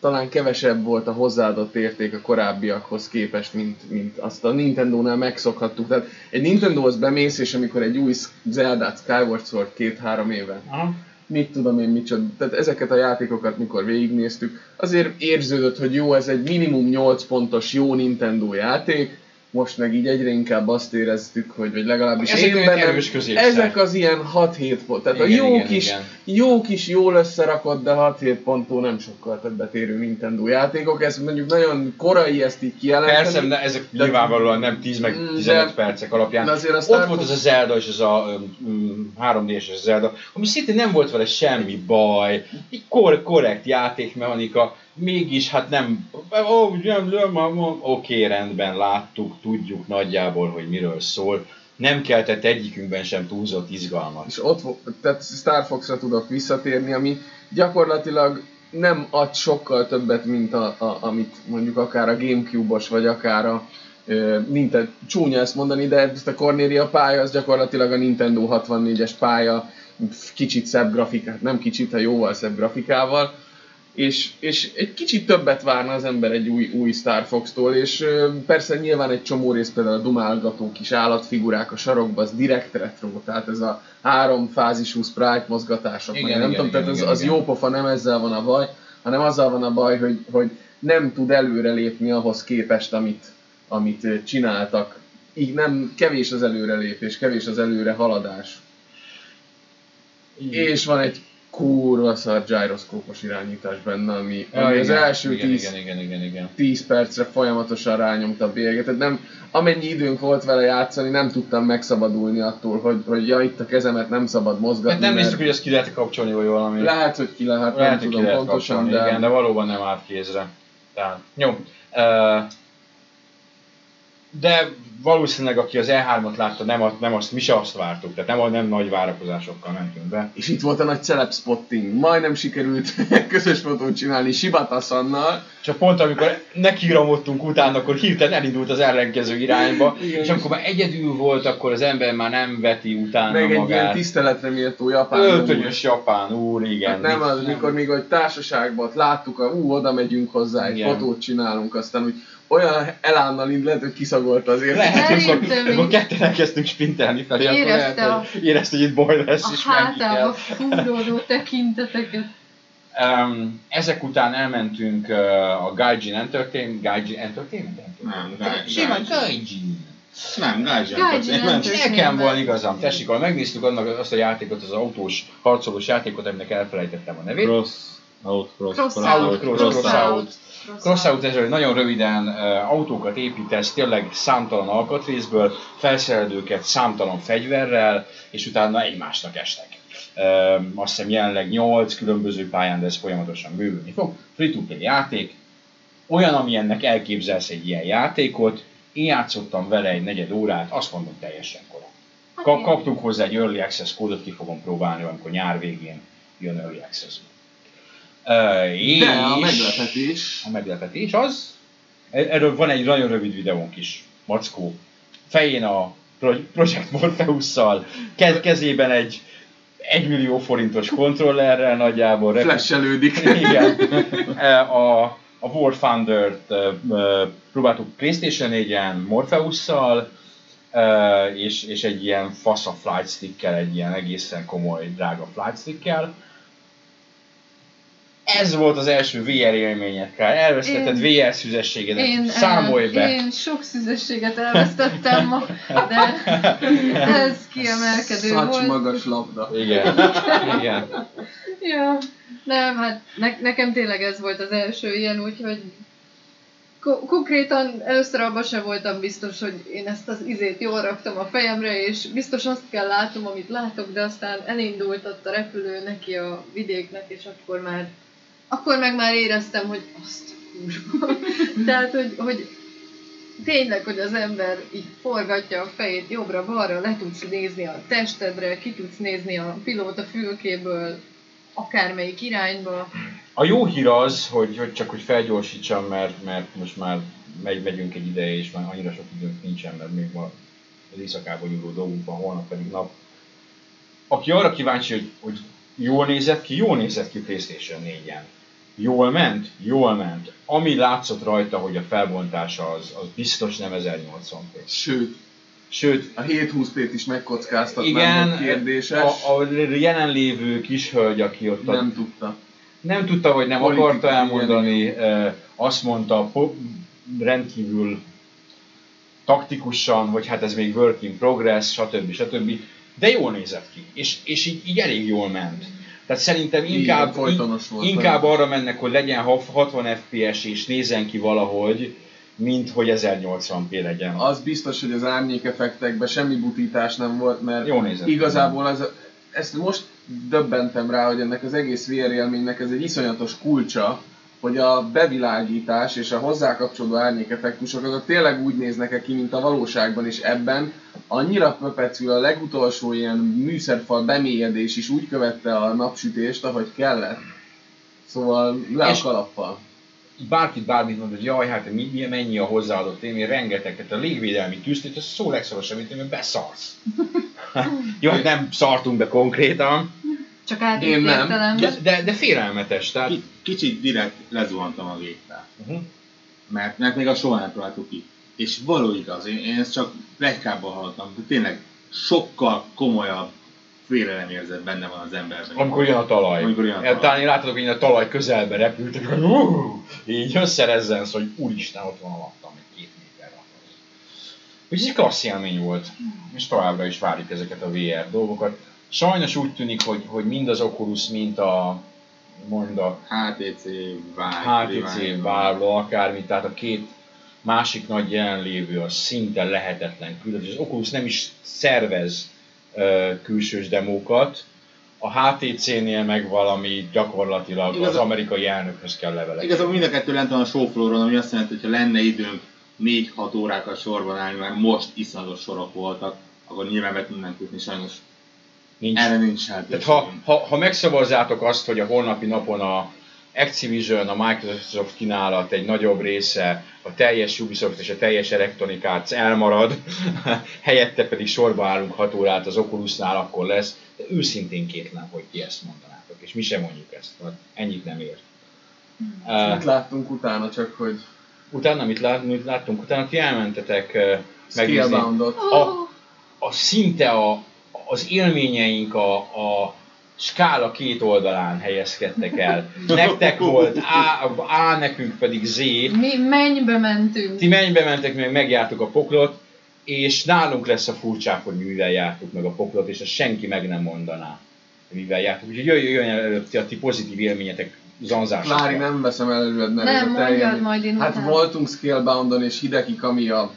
talán kevesebb volt a hozzáadott érték a korábbiakhoz képest, mint, mint azt a Nintendo-nál megszokhattuk. Tehát egy Nintendo-hoz bemész, és amikor egy új Zelda Skyward Sword két-három éve, Aha. mit tudom én micsoda, tehát ezeket a játékokat mikor végignéztük, azért érződött, hogy jó, ez egy minimum 8 pontos jó Nintendo játék, most meg így egyre inkább azt éreztük, hogy vagy legalábbis Ezek én bennem, ezek az ilyen 6-7 pont, tehát Igen, a jó igen, kis, igen. jó kis, jól összerakott, de 6-7 ponttól nem sokkal többet érő Nintendo játékok, ez mondjuk nagyon korai ezt így kijelenteni. Persze, de ezek De- nyilvánvalóan nem 10 meg Mm, 15 de- percek alapján. de azért a Ott volt az a Zelda és az a um, 3D-es Zelda, ami szintén nem volt vele semmi baj. Egy kor- korrekt játékmechanika, mégis hát nem, ó, nem, nem, oké, rendben, láttuk, tudjuk nagyjából, hogy miről szól. Nem keltett egyikünkben sem túlzott izgalmat. És ott, tehát Star Fox-ra tudok visszatérni, ami gyakorlatilag nem ad sokkal többet, mint a, a, amit mondjuk akár a Gamecube-os, vagy akár a Nintendo, csúnya ezt mondani, de ezt a Cornelia pálya, az gyakorlatilag a Nintendo 64-es pálya, kicsit szebb grafikát, nem kicsit, ha jóval szebb grafikával, és, és egy kicsit többet várna az ember egy új, új Star Fox-tól, és persze nyilván egy csomó rész, például a dumálgató kis állatfigurák a sarokba, az direkt retro, tehát ez a három fázisú sprite mozgatások, Igen, meg nem igen, tudom, igen, tehát az, igen, az igen. jó pofa, nem ezzel van a baj, hanem azzal van a baj, hogy, hogy nem tud előrelépni ahhoz képest, amit, amit csináltak. Így nem, kevés az előrelépés, kevés az előre haladás. És van egy kurva szar gyroszkópos irányítás benne, ami, Ja, ami az igen, első igen, 10, igen, igen, igen, igen. 10 percre folyamatosan rányomta a bélyeget. Nem, amennyi időnk volt vele játszani, nem tudtam megszabadulni attól, hogy, hogy ja, itt a kezemet nem szabad mozgatni. Hát nem néztük, hogy ezt ki lehet kapcsolni, vagy valami. Lehet, hogy ki lehet, Lehet, nem tudom lehet pontosan, kapcsolni, de... igen, de valóban nem állt kézre. Tehát, jó. Uh, de valószínűleg aki az E3-ot látta, nem, a- nem azt, mi se azt vártuk, tehát nem, a- nem nagy várakozásokkal mentünk be. És itt volt a nagy celeb spotting. Majdnem sikerült közös fotót csinálni Shibata Sannal. Csak pont amikor nekiramodtunk utána, akkor hirtelen elindult az ellenkező irányba, Igen. és amikor már egyedül volt, akkor az ember már nem veti utána Meg egy ilyen magát. tiszteletre méltó japán. Öltönyös japán úr, igen. Hát nem az, mikor még egy társaságban láttuk, hogy ú, oda megyünk hozzá, egy Igen. fotót csinálunk, aztán úgy olyan elánnal így lehet, hogy kiszagolta azért. Lehet, Szerintem amikor, amikor ketten elkezdtünk sprintelni felé, akkor lehet, a- hogy érezte, hogy itt baj lesz, A és kell. hátába fúródó tekinteteket. Um, ezek után elmentünk uh, a Gaijin Entertainment, Gaijin Entertainment? Nem, Gaijin. Gaijin. Nem, Gaijin. Gaijin Nem, Entertainment. Nekem van igazam, tessék, ahol megnéztük annak azt a játékot, az autós, harcolós játékot, aminek elfelejtettem a nevét. Cross, out, cross, Cross out, cross cross out. Out. Crossout ez hogy nagyon röviden autókat építesz, tényleg számtalan alkatrészből, felszerelőket számtalan fegyverrel, és utána egymásnak estek. Uh, azt hiszem jelenleg 8 különböző pályán, de ez folyamatosan bővülni fog. Free-to-play játék, olyan, amilyennek elképzelsz egy ilyen játékot, én játszottam vele egy negyed órát, azt mondom teljesen korán. Ka- kaptunk hozzá egy Early Access kódot, ki fogom próbálni, amikor nyár végén jön Early access és... De a meglepetés, A meglepetés az, erről van egy nagyon rövid videónk is, Mackó. Fején a Pro- Project Morpheus-szal, ke- kezében egy 1 millió forintos kontrollerrel nagyjából. flashelődik. Igen. E, A, a War Thunder-t e, e, próbáltuk Playstation 4-en Morpheus-szal, e, és, és egy ilyen fasz a flight stickkel, egy ilyen egészen komoly, drága flight stickkel. Ez volt az első VR élményekkel. Elvesztetted VR szüzességedet. Én, Számolj be! én sok szüzességet elvesztettem ma, de ez kiemelkedő Szacs volt. magas labda. Igen. Igen. Ja, nem, hát ne, nekem tényleg ez volt az első ilyen, úgyhogy ko- konkrétan először abban sem voltam biztos, hogy én ezt az izét jól raktam a fejemre, és biztos azt kell látom, amit látok, de aztán elindult ott a repülő neki a vidéknek, és akkor már, akkor meg már éreztem, hogy azt kurva. Tehát, hogy, hogy tényleg, hogy az ember így forgatja a fejét jobbra-balra, le tudsz nézni a testedre, ki tudsz nézni a pilóta fülkéből, akármelyik irányba. A jó hír az, hogy, hogy csak hogy felgyorsítsam, mert, mert most már megy, megyünk egy ideje, és már annyira sok időnk nincsen, mert még ma az éjszakába nyúló dolgunk van, holnap pedig nap. Aki arra kíváncsi, hogy, hogy jól nézett ki, jól nézett ki Playstation 4-en. Jól ment? Jól ment. Ami látszott rajta, hogy a felbontása az, az biztos nem 1080p. Sőt, Sőt, a 720p-t is megkockáztatnám, igen, volt kérdéses. a, a jelenlévő kishölgy, aki ott a nem tudta. nem tudta, vagy nem Politikai akarta elmondani, eh, azt mondta rendkívül taktikusan, hogy hát ez még work in progress, stb. stb. De jól nézett ki, és, és így, így elég jól ment. Tehát szerintem Igen, inkább, folytonos volt inkább arra mennek, hogy legyen ha- 60 FPS és nézzen ki valahogy, mint hogy 1080p legyen. Az biztos, hogy az árnyékeffektekben semmi butítás nem volt, mert Jó nézett igazából ez, a- ezt most döbbentem rá, hogy ennek az egész VR élménynek ez egy iszonyatos kulcsa, hogy a bevilágítás és a hozzá kapcsolódó árnyékeffektusok azok tényleg úgy néznek ki, mint a valóságban, és ebben annyira pöpecül a legutolsó ilyen műszerfal bemélyedés is úgy követte a napsütést, ahogy kellett. Szóval le a kalappal. bárkit bármit mond, hogy jaj, hát mi, mi, mennyi a hozzáadott élmény, rengeteget, a légvédelmi tűztét, ez szó legszorosabb, mint hogy beszarsz. Jó, nem szartunk be konkrétan, Csak Én nem. de, de, de félelmetes, tehát... Ki- Kicsit direkt lezuhantam a géppel. Uh-huh. Mert, mert még a soha nem próbáltuk ki. És való igaz, én, én ezt csak plegykában hallottam, de tényleg sokkal komolyabb félelemérzet benne van az emberben. Amikor jön a talaj. Amikor jön a talaj. Talán én láthatok, hogy a talaj közelbe hogy uh, így összerezzensz, hogy úristen, ott van alattam, egy két méterre. Úgyhogy egy klassz élmény volt, és továbbra is várjuk ezeket a VR dolgokat. Sajnos úgy tűnik, hogy, hogy mind az Oculus, mint a mond a HTC, Vive, HTC, Valve, akármi, tehát a két másik nagy jelenlévő az szinte lehetetlen küldetés. Az Oculus nem is szervez ö, külsős demókat, a HTC-nél meg valami gyakorlatilag Igaz- az amerikai elnökhöz kell levelek. Igazából mind a kettő lent van a showflooron, ami azt jelenti, hogy ha lenne időnk 4-6 órákat sorban állni, mert most iszonyatos sorok voltak, akkor nyilván be tudnánk jutni, sajnos Nincs. erre nincs Tehát lehetőség. ha, ha, ha megszavazzátok azt, hogy a holnapi napon a Activision, a Microsoft kínálat egy nagyobb része, a teljes Ubisoft és a teljes Electronic Arts elmarad, helyette pedig sorba állunk 6 órát az Oculusnál, akkor lesz. De őszintén kétlem, hogy ti ezt mondanátok, és mi sem mondjuk ezt, mert ennyit nem ér. Uh, Mit láttunk utána, csak hogy utána mit, lát, mit láttunk? Utána ti elmentetek uh, megnézni a, a szinte a, az élményeink a, a skála két oldalán helyezkedtek el. Nektek volt A, A nekünk pedig Z. Mi mennybe mentünk. Ti mennybe mentek, meg megjártuk a poklot, és nálunk lesz a furcsább, hogy mivel jártuk meg a poklot, és ezt senki meg nem mondaná, mivel jártuk. Úgyhogy jöjjön, jöjjön előtt a ti pozitív élményetek zanzásokra. Klári, nem veszem előled, mert Nem, ez a teljen- majd én Hát utána. voltunk Scaleboundon, és Hideki Kamiya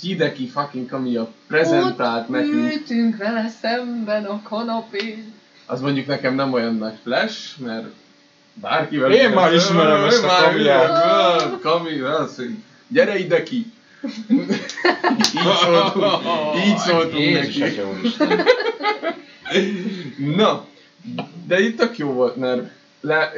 Hideki fucking Kamiya prezentált Ott nekünk. ültünk vele szemben a kanapén. Az mondjuk nekem nem olyan nagy flash, mert bárkivel... Én már ismerem ezt a Kamiyát. Kami, az, gyere ide ki! így szóltunk, így szóltunk Jézus, neki. Na, de itt tök jó volt, mert le,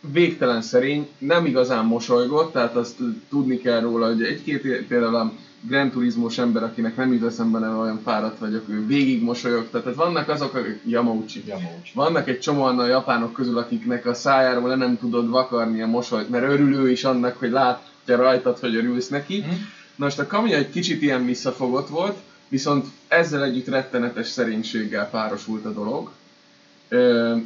végtelen szerény, nem igazán mosolygott, tehát azt tudni kell róla, hogy egy-két például a Gran Turismos ember, akinek nem jut eszembe, nem olyan fáradt vagyok, ő végig mosolyog, tehát vannak azok, akik Yamauchi. Yamauchi. Vannak egy csomóan a japánok közül, akiknek a szájáról le nem tudod vakarni a mosolyt, mert örül ő is annak, hogy látja rajtad, hogy örülsz neki. Mhm. Na most a Kamiya egy kicsit ilyen visszafogott volt, viszont ezzel együtt rettenetes szerénységgel párosult a dolog.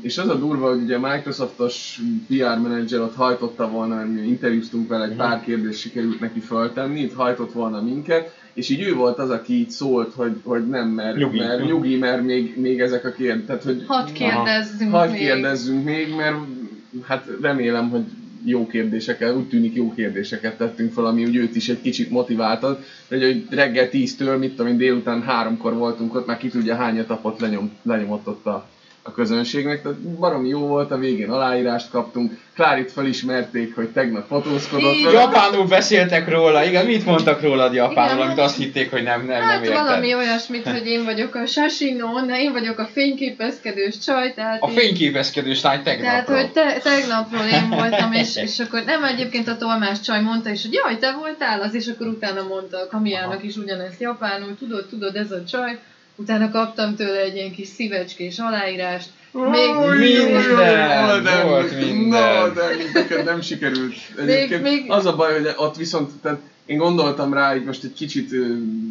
És az a durva, hogy ugye a Microsoftos PR menedzser ott hajtotta volna, mert mi interjúztunk vele, egy pár kérdést sikerült neki föltenni, itt hajtott volna minket, és így ő volt az, aki így szólt, hogy, hogy nem, mert Nyugi. mert, nyugi, mert még, még ezek a kérdések, tehát hogy Hadd kérdezzünk Hadd még. kérdezzünk még, mert hát remélem, hogy jó kérdéseket, úgy tűnik jó kérdéseket tettünk fel, ami úgy őt is egy kicsit motiváltad. Hogy, hogy reggel 10-től, mit tudom én, délután háromkor voltunk ott, már ki tudja hány etapot lenyom, lenyomott ott a, a közönségnek. Tehát baromi jó volt, a végén aláírást kaptunk. Klárit felismerték, hogy tegnap fotózkodott Így. vele. Japánul beszéltek róla, igen, mit mondtak rólad japánul, Igen, amit hát- azt hitték, hogy nem, nem, Hát nem érted. valami olyasmit, hogy én vagyok a sasinon, én vagyok a fényképezkedős csaj, tehát A így- fényképezkedős lány Tehát, tegnapról. hogy te, tegnapról én voltam, és, és akkor nem egyébként a tolmás csaj mondta is, hogy jaj, te voltál az, és akkor utána mondta a Kamiának is ugyanezt japánul, tudod, tudod, ez a csaj. Utána kaptam tőle egy ilyen kis szívecskés aláírást. Még, Minden, de- volt minden. Na, de neked nem sikerült. Egyébként még- az a baj, hogy ott viszont, tehát én gondoltam rá, hogy most egy kicsit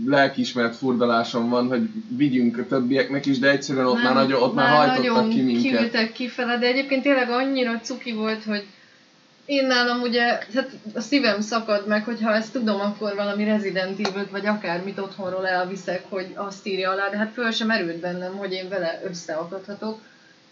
lelkiismert furdalásom van, hogy vigyünk a többieknek is, de egyszerűen ott már, nagyon, ott már, hajtottak nagyon ki minket. kiültek kifele, de egyébként tényleg annyira cuki volt, hogy én nálam ugye, hát a szívem szakad meg, hogyha ezt tudom, akkor valami Resident evil vagy akármit otthonról elviszek, hogy azt írja alá, de hát föl sem erőd bennem, hogy én vele összeakadhatok.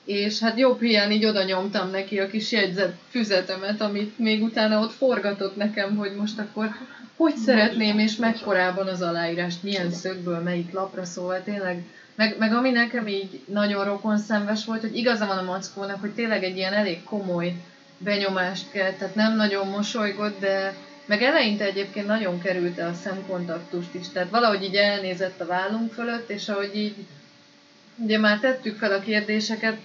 És hát jobb ilyen így oda nyomtam neki a kis jegyzett füzetemet, amit még utána ott forgatott nekem, hogy most akkor hogy szeretném, és mekkorában az aláírást, milyen szögből, melyik lapra, szóval tényleg meg, meg ami nekem így nagyon rokonszenves volt, hogy igaza van a mackónak, hogy tényleg egy ilyen elég komoly benyomást kell, tehát nem nagyon mosolygott, de meg eleinte egyébként nagyon kerülte a szemkontaktust is, tehát valahogy így elnézett a vállunk fölött, és ahogy így ugye már tettük fel a kérdéseket,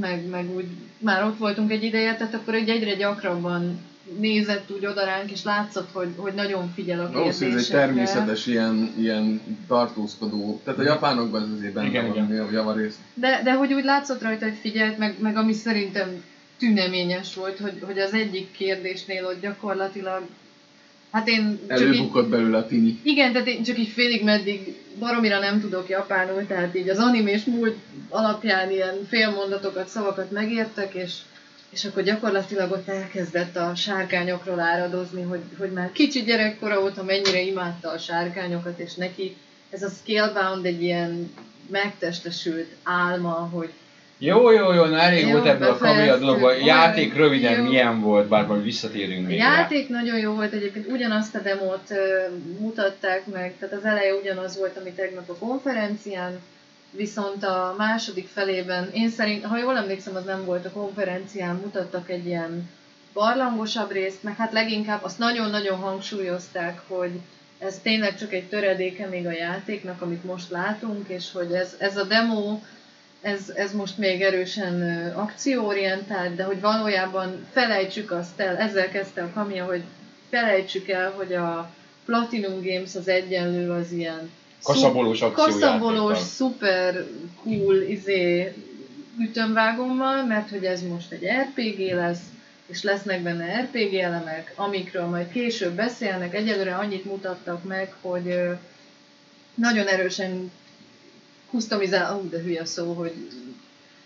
meg, meg úgy már ott voltunk egy ideje, tehát akkor egy egyre gyakrabban nézett úgy oda ránk, és látszott, hogy, hogy nagyon figyel a Valószínűleg ez egy kérdésekre. természetes ilyen, ilyen tartózkodó. Tehát a japánokban ez azért benne Igen, van igen. a javarészt. De, de hogy úgy látszott rajta, hogy figyelt, meg, meg ami szerintem tüneményes volt, hogy, hogy az egyik kérdésnél ott gyakorlatilag, hát én csak így, Előbukott belőle a tini. igen, tehát én csak így félig meddig baromira nem tudok japánul, tehát így az animés múlt alapján ilyen félmondatokat, szavakat megértek, és, és akkor gyakorlatilag ott elkezdett a sárkányokról áradozni, hogy, hogy már kicsi gyerekkora óta mennyire imádta a sárkányokat, és neki ez a Scalebound egy ilyen megtestesült álma, hogy Jó, jó, jó, na elég Jó, volt ebből a kamia befejeztük. dologban. Játék röviden Jó. milyen volt, bár majd visszatérünk A még rá. játék nagyon jó volt egyébként, ugyanazt a demót ö, mutatták meg, tehát az eleje ugyanaz volt, ami tegnap a konferencián, viszont a második felében, én szerint, ha jól emlékszem, az nem volt a konferencián, mutattak egy ilyen barlangosabb részt, meg hát leginkább azt nagyon-nagyon hangsúlyozták, hogy ez tényleg csak egy töredéke még a játéknak, amit most látunk, és hogy ez, ez a demo, ez, ez most még erősen akcióorientált, de hogy valójában felejtsük azt el, ezzel kezdte a kamia, hogy felejtsük el, hogy a Platinum Games az egyenlő az ilyen Kaszabolós kaszabolós, szuper cool izé, ütömvágommal, mert hogy ez most egy RPG lesz, és lesznek benne RPG elemek, amikről majd később beszélnek. Egyelőre annyit mutattak meg, hogy nagyon erősen customizál, ó, de hülye szó, hogy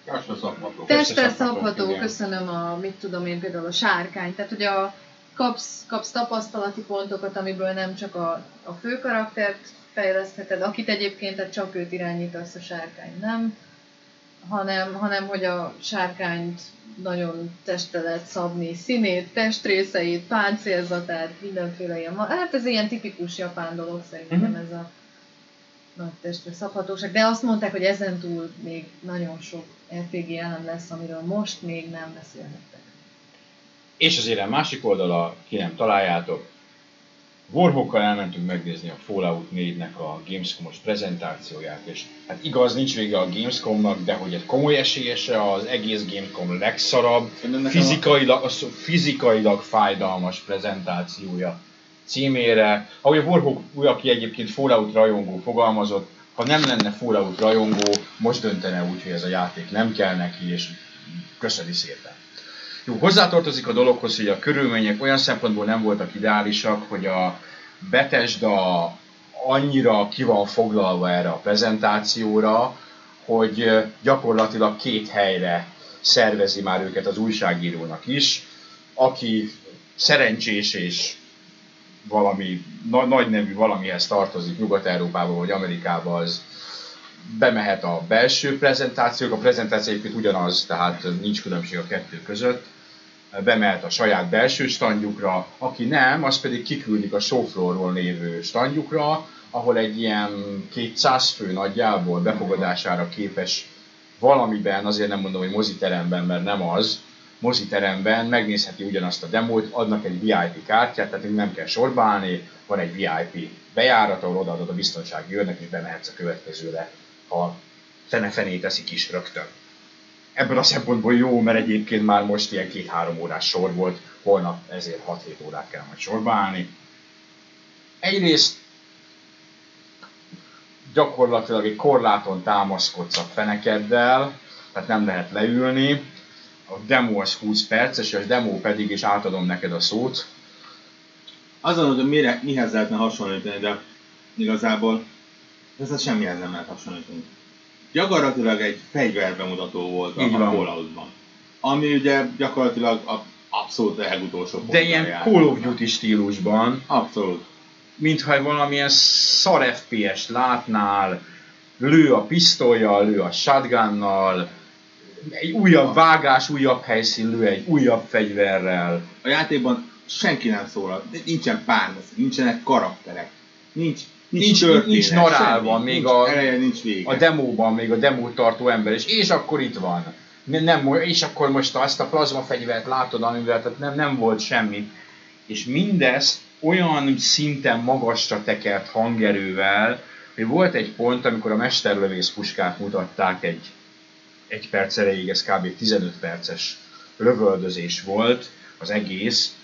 Testre szabható. testre köszönöm a, mit tudom én, például a sárkány. Tehát, hogy a, kapsz, kapsz tapasztalati pontokat, amiből nem csak a, a fő karaktert fejlesztheted, akit egyébként tehát csak őt irányítasz, a sárkány nem, hanem, hanem hogy a sárkányt nagyon testre lehet szabni, színét, testrészeit, páncélzatát, mindenféle ilyen. Hát ez ilyen tipikus japán dolog szerintem Mhm. ez a nagy testre szabhatóság, de azt mondták, hogy ezen túl még nagyon sok RPG elem lesz, amiről most még nem beszélhettek. És az érem másik oldala, ki nem találjátok, Warhawkkal elmentünk megnézni a Fallout 4-nek a Gamescom-os prezentációját, és hát igaz, nincs vége a Gamescomnak, de hogy egy komoly esélyese az egész Gamescom legszarabb, fizikailag, a fizikailag fájdalmas prezentációja címére. Ahogy a Warhawk, aki egyébként Fallout rajongó fogalmazott, ha nem lenne Fallout rajongó, most döntene úgy, hogy ez a játék nem kell neki, és köszöni szépen. Jó, hozzátartozik a dologhoz, hogy a körülmények olyan szempontból nem voltak ideálisak, hogy a Bethesda annyira ki van foglalva erre a prezentációra, hogy gyakorlatilag két helyre szervezi már őket az újságírónak is, aki szerencsés és valami na- nagy nevű valamihez tartozik Nyugat-Európában vagy Amerikában, az bemehet a belső prezentációk, a prezentáció egyébként ugyanaz, tehát nincs különbség a kettő között, bemehet a saját belső standjukra, aki nem, az pedig kiküldik a showfloorról lévő standjukra, ahol egy ilyen 200 fő nagyjából befogadására képes valamiben, azért nem mondom, hogy moziteremben, mert nem az, moziteremben megnézheti ugyanazt a demót, adnak egy VIP kártyát, tehát nem kell sorba állni, van egy VIP bejárat, ahol odaadod a biztonsági őrnek, és bemehetsz a következőre, ha fene fené teszik is rögtön. Ebből a szempontból jó, mert egyébként már most ilyen két-három órás sor volt, holnap ezért 6-7 órát kell majd sorba állni. Egyrészt gyakorlatilag egy korláton támaszkodsz a fenekeddel, tehát nem lehet leülni. A demo az 20 perces, és a demo pedig, és átadom neked a szót, Azon, hogy mire, mihez lehetne hasonlítani, de igazából ez semmihez nem lehet hasonlítani. Gyakorlatilag egy fegyverbemutató volt a Így van. Falloutban. Ami ugye gyakorlatilag a abszolút legutolsó de a ilyen játéknak. Call of Duty stílusban, Abszolút. mintha valamilyen szar FPS-t látnál, lő a pisztolyjal, lő a shotgunnal, egy újabb vágás, újabb helyszín, lő egy újabb fegyverrel. A játékban senki nem szólal, nincsen párbeszéd, nincsenek karakterek, nincs, nincs, Nincs- történet, nincs narálva, semmi, még nincs a- eleje, nincs vége. A demóban még a demót tartó ember is, és akkor itt van. Ne- Nem, és akkor most azt a plazma fegyvert látod, amivel tehát nem, nem volt semmi. És mindezt olyan szinten magasra tekert hangerővel, hogy volt egy pont, amikor a mesterlövész puskát mutatták egy, egy perc erejéig, ez kb. 15 perces lövöldözés volt az egész,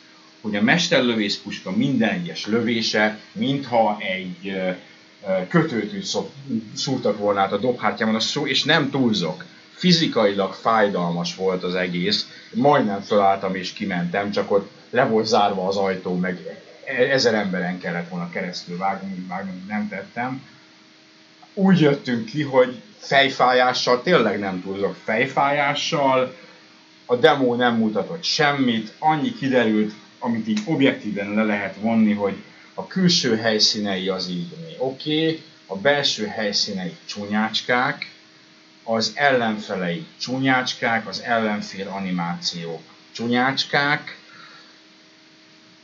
hogy a mesterlövész puska minden egyes lövése, mintha egy kötőtűt szok- szúrtak volna át a dobhártyámon, a szó, és nem túlzok. Fizikailag fájdalmas volt az egész, majdnem felálltam és kimentem, csak ott le volt zárva az ajtó, meg ezer emberen kellett volna keresztül vágni, vágni nem tettem. Úgy jöttünk ki, hogy fejfájással, tényleg nem túlzok, fejfájással, a demo nem mutatott semmit, annyi kiderült, amit így objektíven le lehet vonni, hogy a külső helyszínei az így oké, okay, a belső helyszínei csúnyácskák, az ellenfelei csúnyácskák, az ellenfél animációk csúnyácskák,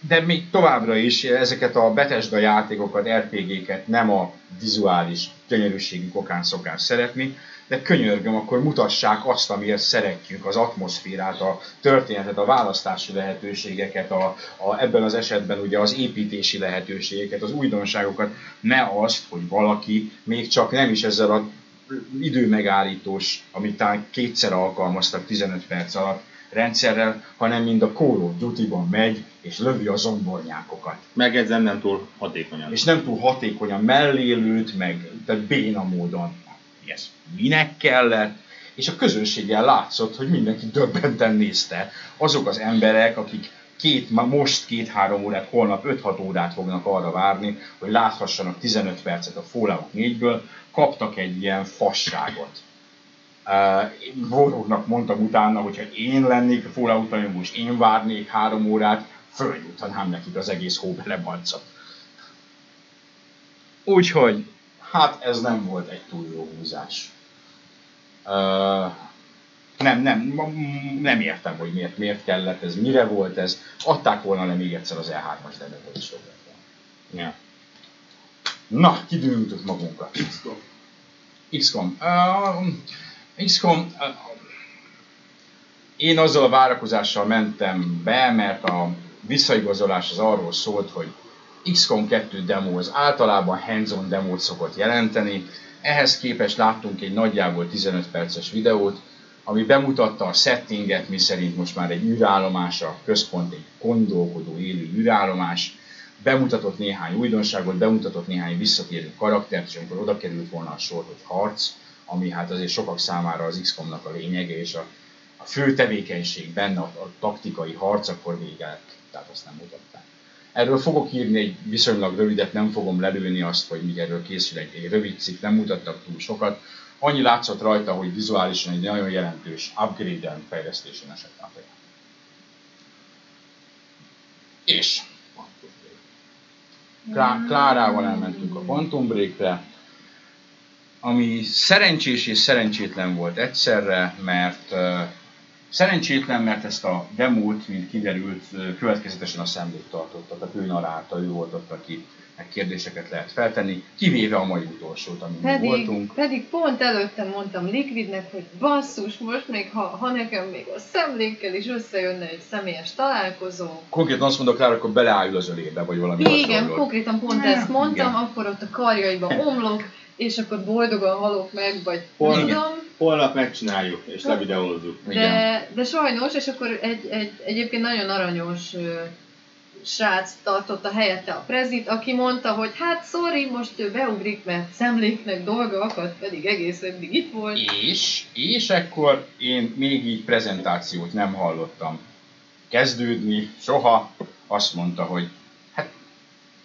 de még továbbra is ezeket a Bethesda játékokat, RPG-ket nem a vizuális gyönyörűségük okán szokás szeretni, de könyörgöm, akkor mutassák azt, amiért szeretjük, az atmoszférát, a történetet, a választási lehetőségeket, a, a, ebben az esetben ugye az építési lehetőségeket, az újdonságokat, ne azt, hogy valaki még csak nem is ezzel a időmegállítós, amit talán kétszer alkalmaztak 15 perc alatt rendszerrel, hanem mind a Call of Duty-ban megy, és lövi a zombornyákokat. Megjegyzem, nem túl hatékonyan. És nem túl hatékonyan mellélőt, meg tehát béna módon. Ez minek kellett? És a közönséggel látszott, hogy mindenki döbbenten nézte. Azok az emberek, akik két, most két-három órát, holnap 5-6 órát fognak arra várni, hogy láthassanak 15 percet a Fallout 4-ből, kaptak egy ilyen fasságot. Uh, Vorognak mondtam utána, hogyha én lennék a Fallout és én várnék három órát, fölnyújtanám nekik az egész hóbelebalcot. Úgyhogy, hát ez nem volt egy túl jó húzás. Uh, nem, nem, nem értem, hogy miért, miért kellett ez, mire volt ez. Adták volna le még egyszer az E3-as demót is ja. Na, kidőltük magunkat. XCOM. XCOM. Uh, XCOM. Uh, én azzal a várakozással mentem be, mert a visszaigazolás az arról szólt, hogy XCOM 2 demo az általában hands-on demót szokott jelenteni, ehhez képest láttunk egy nagyjából 15 perces videót, ami bemutatta a settinget, mi szerint most már egy űrállomás, a központ egy gondolkodó élő űrállomás, bemutatott néhány újdonságot, bemutatott néhány visszatérő karaktert, és amikor oda került volna a sor, hogy harc, ami hát azért sokak számára az XCOM-nak a lényege, és a, a fő tevékenység benne a, a taktikai harc, akkor vége tehát azt nem mutatták. Erről fogok írni egy viszonylag rövidet, nem fogom lelőni azt, hogy mi erről készül egy, egy rövid cikk, nem mutattak túl sokat. Annyi látszott rajta, hogy vizuálisan egy nagyon jelentős upgrade-en, fejlesztésen esett át. És Klá- Klárával elmentünk a Quantum Break-re, ami szerencsés és szerencsétlen volt egyszerre, mert Szerencsétlen, mert ezt a demót, mint kiderült, következetesen a szemlőt tartotta, tehát ő narálta, ő volt ott, aki kérdéseket lehet feltenni, kivéve a mai utolsót, amin pedig, voltunk. Pedig pont előtte mondtam Liquidnek, hogy basszus, most még ha, ha nekem még a szemlékkel is összejönne egy személyes találkozó. Konkrétan azt mondok rá, akkor beleáll az ölébe, vagy valami Igen, hasonló. konkrétan pont ezt mondtam, Igen. akkor ott a karjaiba omlok, és akkor boldogan halok meg, vagy Hol, tudom. Holnap megcsináljuk, és levideózzuk. De, de sajnos, és akkor egy, egy, egyébként nagyon aranyos srác tartotta helyette a prezit, aki mondta, hogy hát sorry, most ő beugrik, mert szemléknek dolga akad, pedig egész eddig itt volt. És, és ekkor én még így prezentációt nem hallottam kezdődni, soha. Azt mondta, hogy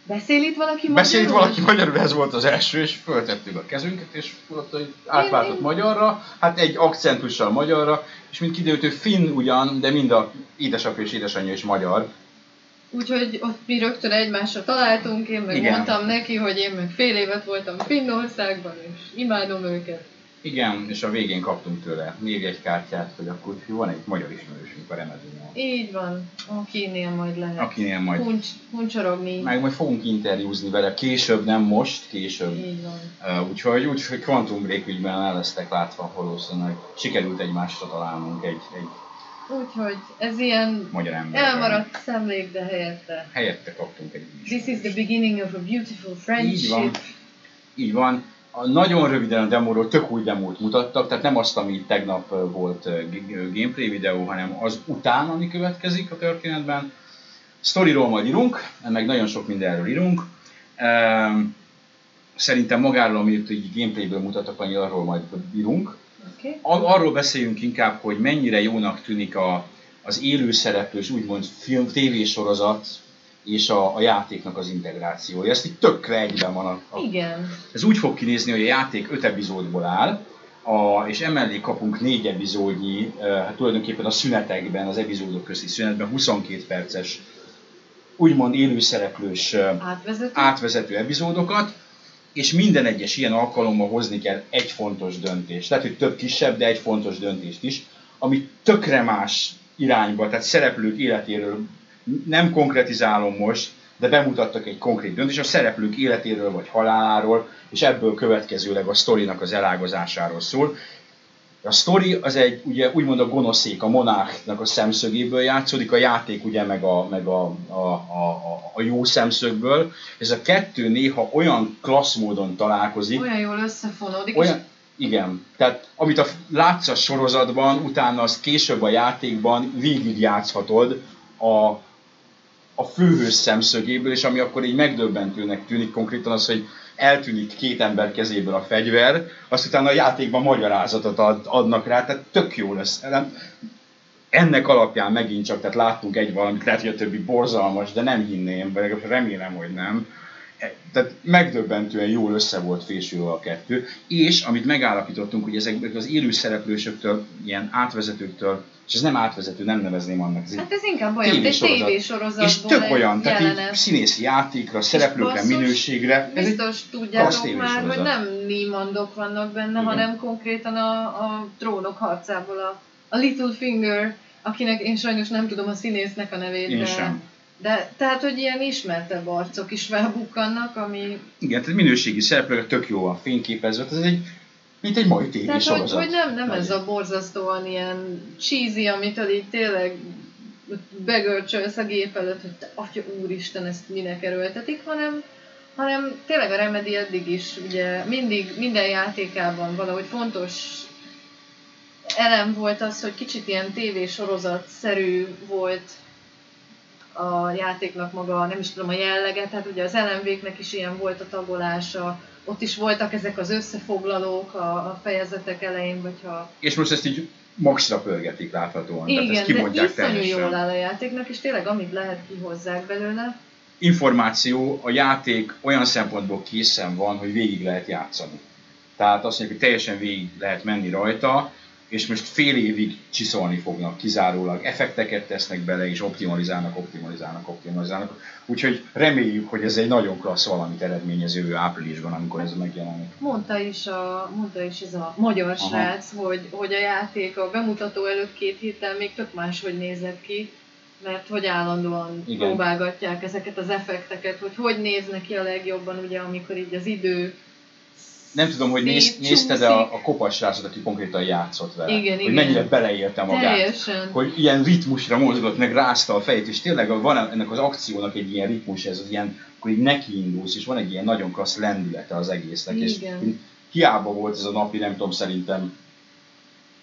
Beszél itt valaki magyarul? Beszél itt valaki magyarul, ez volt az első, és föltettük a kezünket, és mondta, hogy átváltott magyarra, hát egy akcentussal magyarra, és mint kiderült, ő finn ugyan, de mind a édesapja és édesanyja is magyar. Úgyhogy ott mi rögtön egymásra találtunk, én meg Igen. mondtam neki, hogy én meg fél évet voltam Finnországban, és imádom őket. Igen, és a végén kaptunk tőle még egy kártyát, hogy akkor van egy magyar ismerősünk a remedőnél. Így van, akinél majd lehet. Akinél majd. Puncs, puncsorogni. Meg majd fogunk interjúzni vele, később, nem most, később. Így van. Uh, úgyhogy, úgyhogy Quantum Break ügyben el lesztek látva valószínűleg. Sikerült egymásra találnunk egy, egy Úgyhogy ez ilyen magyar ember elmaradt szemlék, de helyette. Helyette kaptunk egy This is the beginning of a beautiful friendship. Így van. Így van a nagyon röviden a demóról tök új demót mutattak, tehát nem azt, ami tegnap volt gameplay videó, hanem az után, ami következik a történetben. Storyról majd írunk, meg nagyon sok mindenről írunk. Szerintem magáról, amit így gameplayből mutattak, annyi arról majd írunk. Okay. Arról beszéljünk inkább, hogy mennyire jónak tűnik a, az élő szereplős, úgymond film, tévésorozat, és a, a játéknak az integrációja. Ezt itt tökre egyben van. A, a, Igen. Ez úgy fog kinézni, hogy a játék öt epizódból áll, a, és emellé kapunk négy epizódnyi, hát tulajdonképpen a szünetekben, az epizódok közti szünetben 22 perces, úgymond élőszereplős átvezető. átvezető epizódokat, és minden egyes ilyen alkalommal hozni kell egy fontos döntést. Lehet, hogy több kisebb, de egy fontos döntést is, ami tökre más irányba, tehát szereplők életéről nem konkretizálom most, de bemutattak egy konkrét döntést a szereplők életéről vagy haláláról, és ebből következőleg a sztorinak az elágazásáról szól. A sztori az egy, ugye úgymond a gonoszék, a monárchnak a szemszögéből játszódik, a játék ugye meg a, meg a, a, a, a jó szemszögből. Ez a kettő néha olyan klassz módon találkozik. Olyan jól összefonódik. Olyan, igen, tehát amit a, látsz a sorozatban, utána az később a játékban végig játszhatod a, a főhős szemszögéből, és ami akkor így megdöbbentőnek tűnik konkrétan az, hogy eltűnik két ember kezéből a fegyver, azt utána a játékban magyarázatot ad, adnak rá, tehát tök jó lesz. Nem, ennek alapján megint csak, tehát láttunk egy valamit, lehet, hogy a többi borzalmas, de nem hinném, vagy remélem, hogy nem. Tehát megdöbbentően jól össze volt fésülve a kettő, és amit megállapítottunk, hogy ezek az élő szereplősöktől, ilyen átvezetőktől, és ez nem átvezető, nem nevezném annak, ez Hát ez inkább olyan, egy tévésorozat. és egy olyan, tehát így színészi játékra, szereplőkre, basszus, minőségre. Ez Biztos tudjátok már, hogy nem Niemandok vannak benne, Igen. hanem konkrétan a, a trónok harcából a, a Littlefinger, akinek én sajnos nem tudom a színésznek a nevét, Én de, sem. De tehát, hogy ilyen ismertebb arcok is felbukkannak, ami Igen, tehát minőségi szereplőre tök jó van fényképezve, ez egy, mint egy mai Tehát, hogy, tévésorozat. hogy nem, nem ez a borzasztóan ilyen cheesy, amitől így tényleg begörcsölsz a gép előtt, hogy te atya úristen, ezt minek erőltetik, hanem, hanem tényleg a Remedy eddig is ugye mindig, minden játékában valahogy fontos elem volt az, hogy kicsit ilyen tévésorozat-szerű volt a játéknak maga, nem is tudom, a jellege, tehát ugye az LMV-knek is ilyen volt a tagolása, ott is voltak ezek az összefoglalók a, a fejezetek elején, vagy ha... És most ezt így maxra pörgetik láthatóan. tehát Igen, ezt de kimondják iszonyú teljesen. jól áll a játéknak, és tényleg amit lehet kihozzák belőle. információ, a játék olyan szempontból készen van, hogy végig lehet játszani. Tehát azt mondjuk, hogy teljesen végig lehet menni rajta, és most fél évig csiszolni fognak kizárólag, effekteket tesznek bele, és optimalizálnak, optimalizálnak, optimalizálnak. Úgyhogy reméljük, hogy ez egy nagyon klassz valamit eredményez jövő áprilisban, amikor ez megjelenik. Mondta is, a, mondta is ez a magyar Aha. srác, hogy, hogy a játék a bemutató előtt két héttel még tök máshogy nézett ki, mert hogy állandóan Igen. próbálgatják ezeket az effekteket, hogy hogy néznek ki a legjobban, ugye, amikor így az idő Nem tudom, hogy néz, nézted a, a kopas srácot, aki konkrétan játszott vele. Igen, hogy igen. mennyire beleélte magát. Teljesen. hogy ilyen ritmusra mozgott, meg rázta a fejét, és tényleg van ennek az akciónak egy ilyen ritmus, ez az ilyen, akkor így nekiindulsz, és van egy ilyen nagyon klassz lendülete az egésznek, és Igen. hiába volt ez a napi, nem tudom, szerintem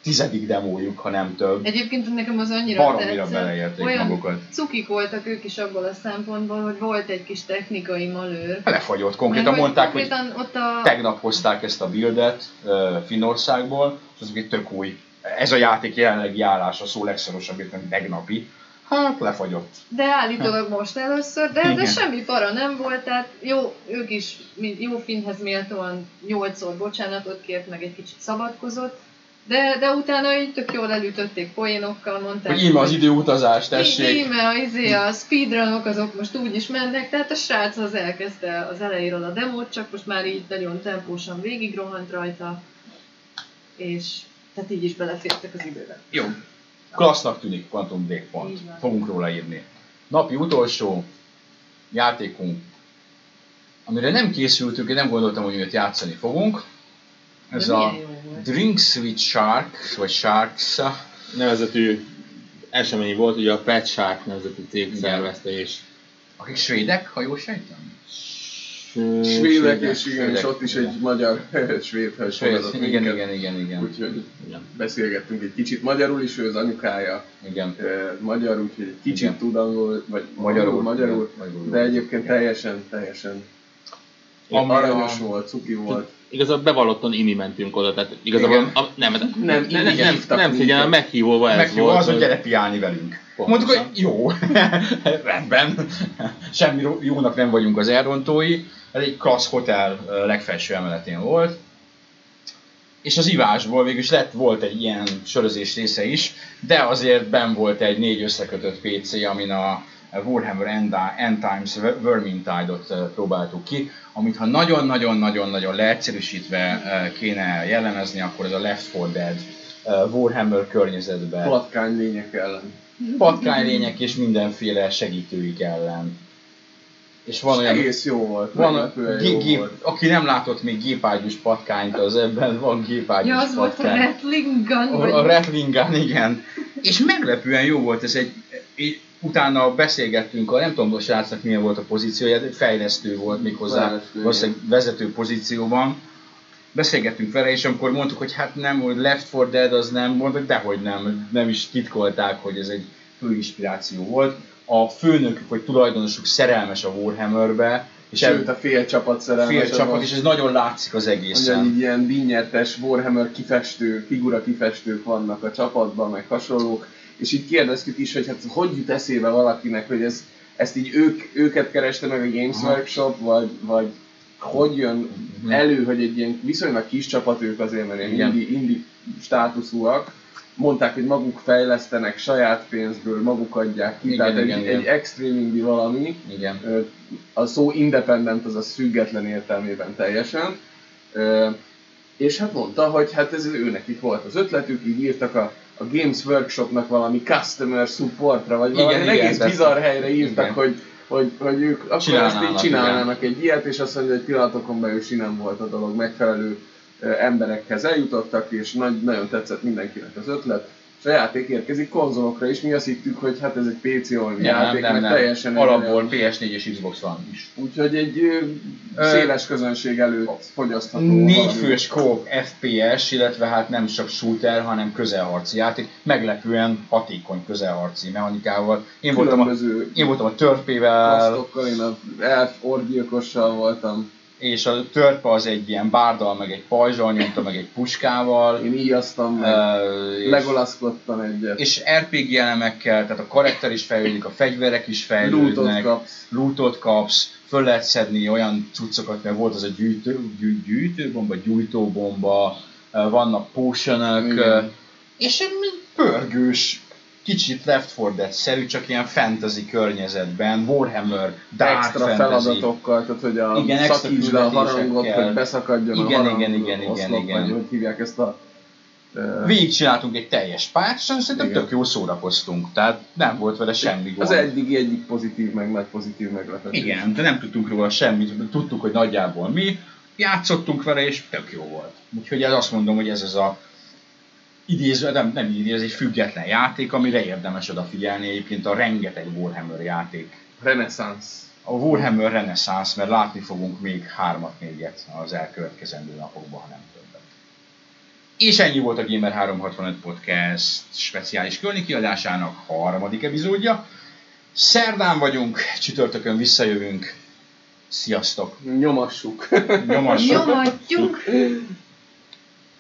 tizedik demójuk, ha nem több. Egyébként nekem az annyira Baromira beleérték olyan magukat. cukik voltak ők is abból a szempontból, hogy volt egy kis technikai malőr. Lefagyott, konkrétan Mert mondták, hogy konkrétan ott a... tegnap hozták ezt a buildet uh, Finnországból, és az egy tök új. Ez a játék jelenlegi állása szó legszorosabb értem tegnapi. Hát lefagyott. De állítólag most először, de, de semmi para nem volt, tehát jó, ők is jó finnhez méltóan nyolcszor bocsánatot kért, meg egy kicsit szabadkozott, de, de utána így tök jól elütötték poénokkal, mondták, Hogy íme az időutazás, tessék. Íme a, izé, a speedrunok azok most úgy is mennek, tehát a srác az elkezdte az elejéről a demót, csak most már így nagyon tempósan végigrohant rajta, és tehát így is belefértek az időbe. Jó. Klassznak tűnik Quantum Breakpoint. Fogunk róla írni. Napi utolsó játékunk, amire nem készültünk, én nem gondoltam, hogy őt játszani fogunk. Ez De a jó volt. Drinks with Sharks, vagy Sharks. nevezetű esemény volt, ugye a Pet Shark nevezetű cég szervezte, és Akik svédek, ha jól sejtem? Svédek, és igen, és ott is egy magyar Svéd, fogadott igen, igen, igen, igen, Úgyhogy beszélgettünk egy kicsit magyarul is, ő az anyukája igen. magyar, úgyhogy egy kicsit tud angol, vagy Magyarul, magyarul, de egyébként teljesen, teljesen Ami aranyos volt, cuki volt. Igazából bevallottan inni mentünk oda, tehát igazából Igen. a, nem, nem, Nem, nem, igen, nem, nem figyelem, meghívóval ez Meghívó volt. az, hogy gyere piálni velünk. Pontosan. Mondtuk, hogy jó, rendben, semmi jónak nem vagyunk az elrontói, ez egy klassz hotel legfelső emeletén volt, és az ivásból végül is lett, volt egy ilyen sörözés része is, de azért ben volt egy négy összekötött PC, amin a Warhammer End, End Times Vermintide-ot próbáltuk ki, amit ha nagyon-nagyon-nagyon-nagyon leegyszerűsítve kéne jellemezni, akkor ez a Left 4 Dead Warhammer környezetben Palatkány lények ellen. patkánylények és mindenféle segítőik ellen. És van olyan, Egész jó volt. van, meglepően gé, jó gép, volt. aki nem látott még gépágyús patkányt, az ebben van gépágyús Ja, az volt a patkány. Rattling Gun, vagy A Rattling Gun, igen. És meglepően jó volt ez egy, egy utána beszélgettünk, a, nem tudom, a srácnak milyen volt a pozíciója, de fejlesztő volt méghozzá, Fejlesztő, valószínűleg vezető pozícióban. Beszélgettünk vele, és amikor mondtuk, hogy hát nem, hogy Left 4 Dead az nem, mondta, hogy dehogy nem, nem is titkolták, hogy ez egy fő inspiráció volt. A főnökük, vagy tulajdonosuk szerelmes a Warhammerbe, és Sőt, a fél csapat szerelmes. fél csapat, és ez nagyon látszik az egészen. így ilyen vignyettes Warhammer kifestő, figura kifestők vannak a csapatban, meg hasonlók, és így kérdeztük is, hogy hát hogy jut eszébe valakinek, hogy ez, ezt így ők, őket kereste meg a Games. Workshop, vagy, vagy hogy jön Mhm. elő, hogy egy ilyen viszonylag kis csapat ők azért, mert ilyen indi, indi státuszúak, mondták, hogy maguk fejlesztenek saját pénzből, maguk adják ki, Igen, tehát igen, egy, igen. egy extreme indie valami, Igen. A szó independent az a független értelmében teljesen. És hát mondta, hogy hát ez ő nekik volt az ötletük, így írtak a, a Games Workshopnak valami customer supportra, vagy Igen, valami igen, egész bizarr helyre írtak, igen. hogy, hogy, hogy ők akkor ezt így Csinálnának, csinálnának egy ilyet, és azt mondja, hogy pillanatokon belül sinem volt a dolog, megfelelő emberekhez eljutottak, és nagy, nagyon tetszett mindenkinek az ötlet. És a játék érkezik konzolokra is, mi azt hittük, hogy hát ez egy PC only Ja, játék, nem, nem, nem. teljesen Alapból olyan- PS4 és Xbox One is. Úgyhogy egy ö, széles közönség előtt fogyasztható. Négy fős co FPS, illetve hát nem csak shooter, hanem közelharci játék. Meglepően hatékony közelharci mechanikával. Én voltam a, én voltam a törpével, én az elf orgyilkossal voltam, és a törpe az egy ilyen bárdal, meg egy pajzsal nyomta, meg egy puskával. én íjaztam, meg és- legolaszkodtam egyet, és RPG elemekkel, tehát a karakter is fejlődik, a fegyverek is lootot fejlődnek, kapsz. lootot kapsz, föl lehet szedni olyan cuccokat, mert volt az a gyűjtő, gyű, gyűjtőbomba, gyújtóbomba, vannak ö, és egy pörgős, kicsit Left 4 Dead-szerű, csak ilyen fantasy környezetben, Warhammer, Dark extra Fantasy. feladatokkal, tehát hogy a Igen, szakítsd le a harangot, hogy beszakadjon Igen, a harang, igen, igen, igen, oszlop, igen. vagy hogy hívják ezt a... Végigcsináltunk egy teljes párt, és szerintem Igen. tök jól szórakoztunk, tehát nem volt vele semmi gond. Az eddigi egyik pozitív, meg nagy pozitív meglepetés. Igen, de nem tudtunk róla semmit, tudtuk, hogy nagyjából mi, játszottunk vele, és tök jó volt. Úgyhogy ez azt mondom, hogy ez az a idéző, nem, nem idéző, ez egy független játék, amire érdemes odafigyelni egyébként a rengeteg Warhammer játék. Renaissance. A Warhammer Renaissance, mert látni fogunk még hármat, négyet az elkövetkezendő napokban, ha nem többet. És ennyi volt a Gamer 365 Podcast speciális kölni kiadásának harmadik epizódja. Szerdán vagyunk, csütörtökön visszajövünk. Sziasztok! Nyomassuk. Nyomassuk! Nyomatjuk!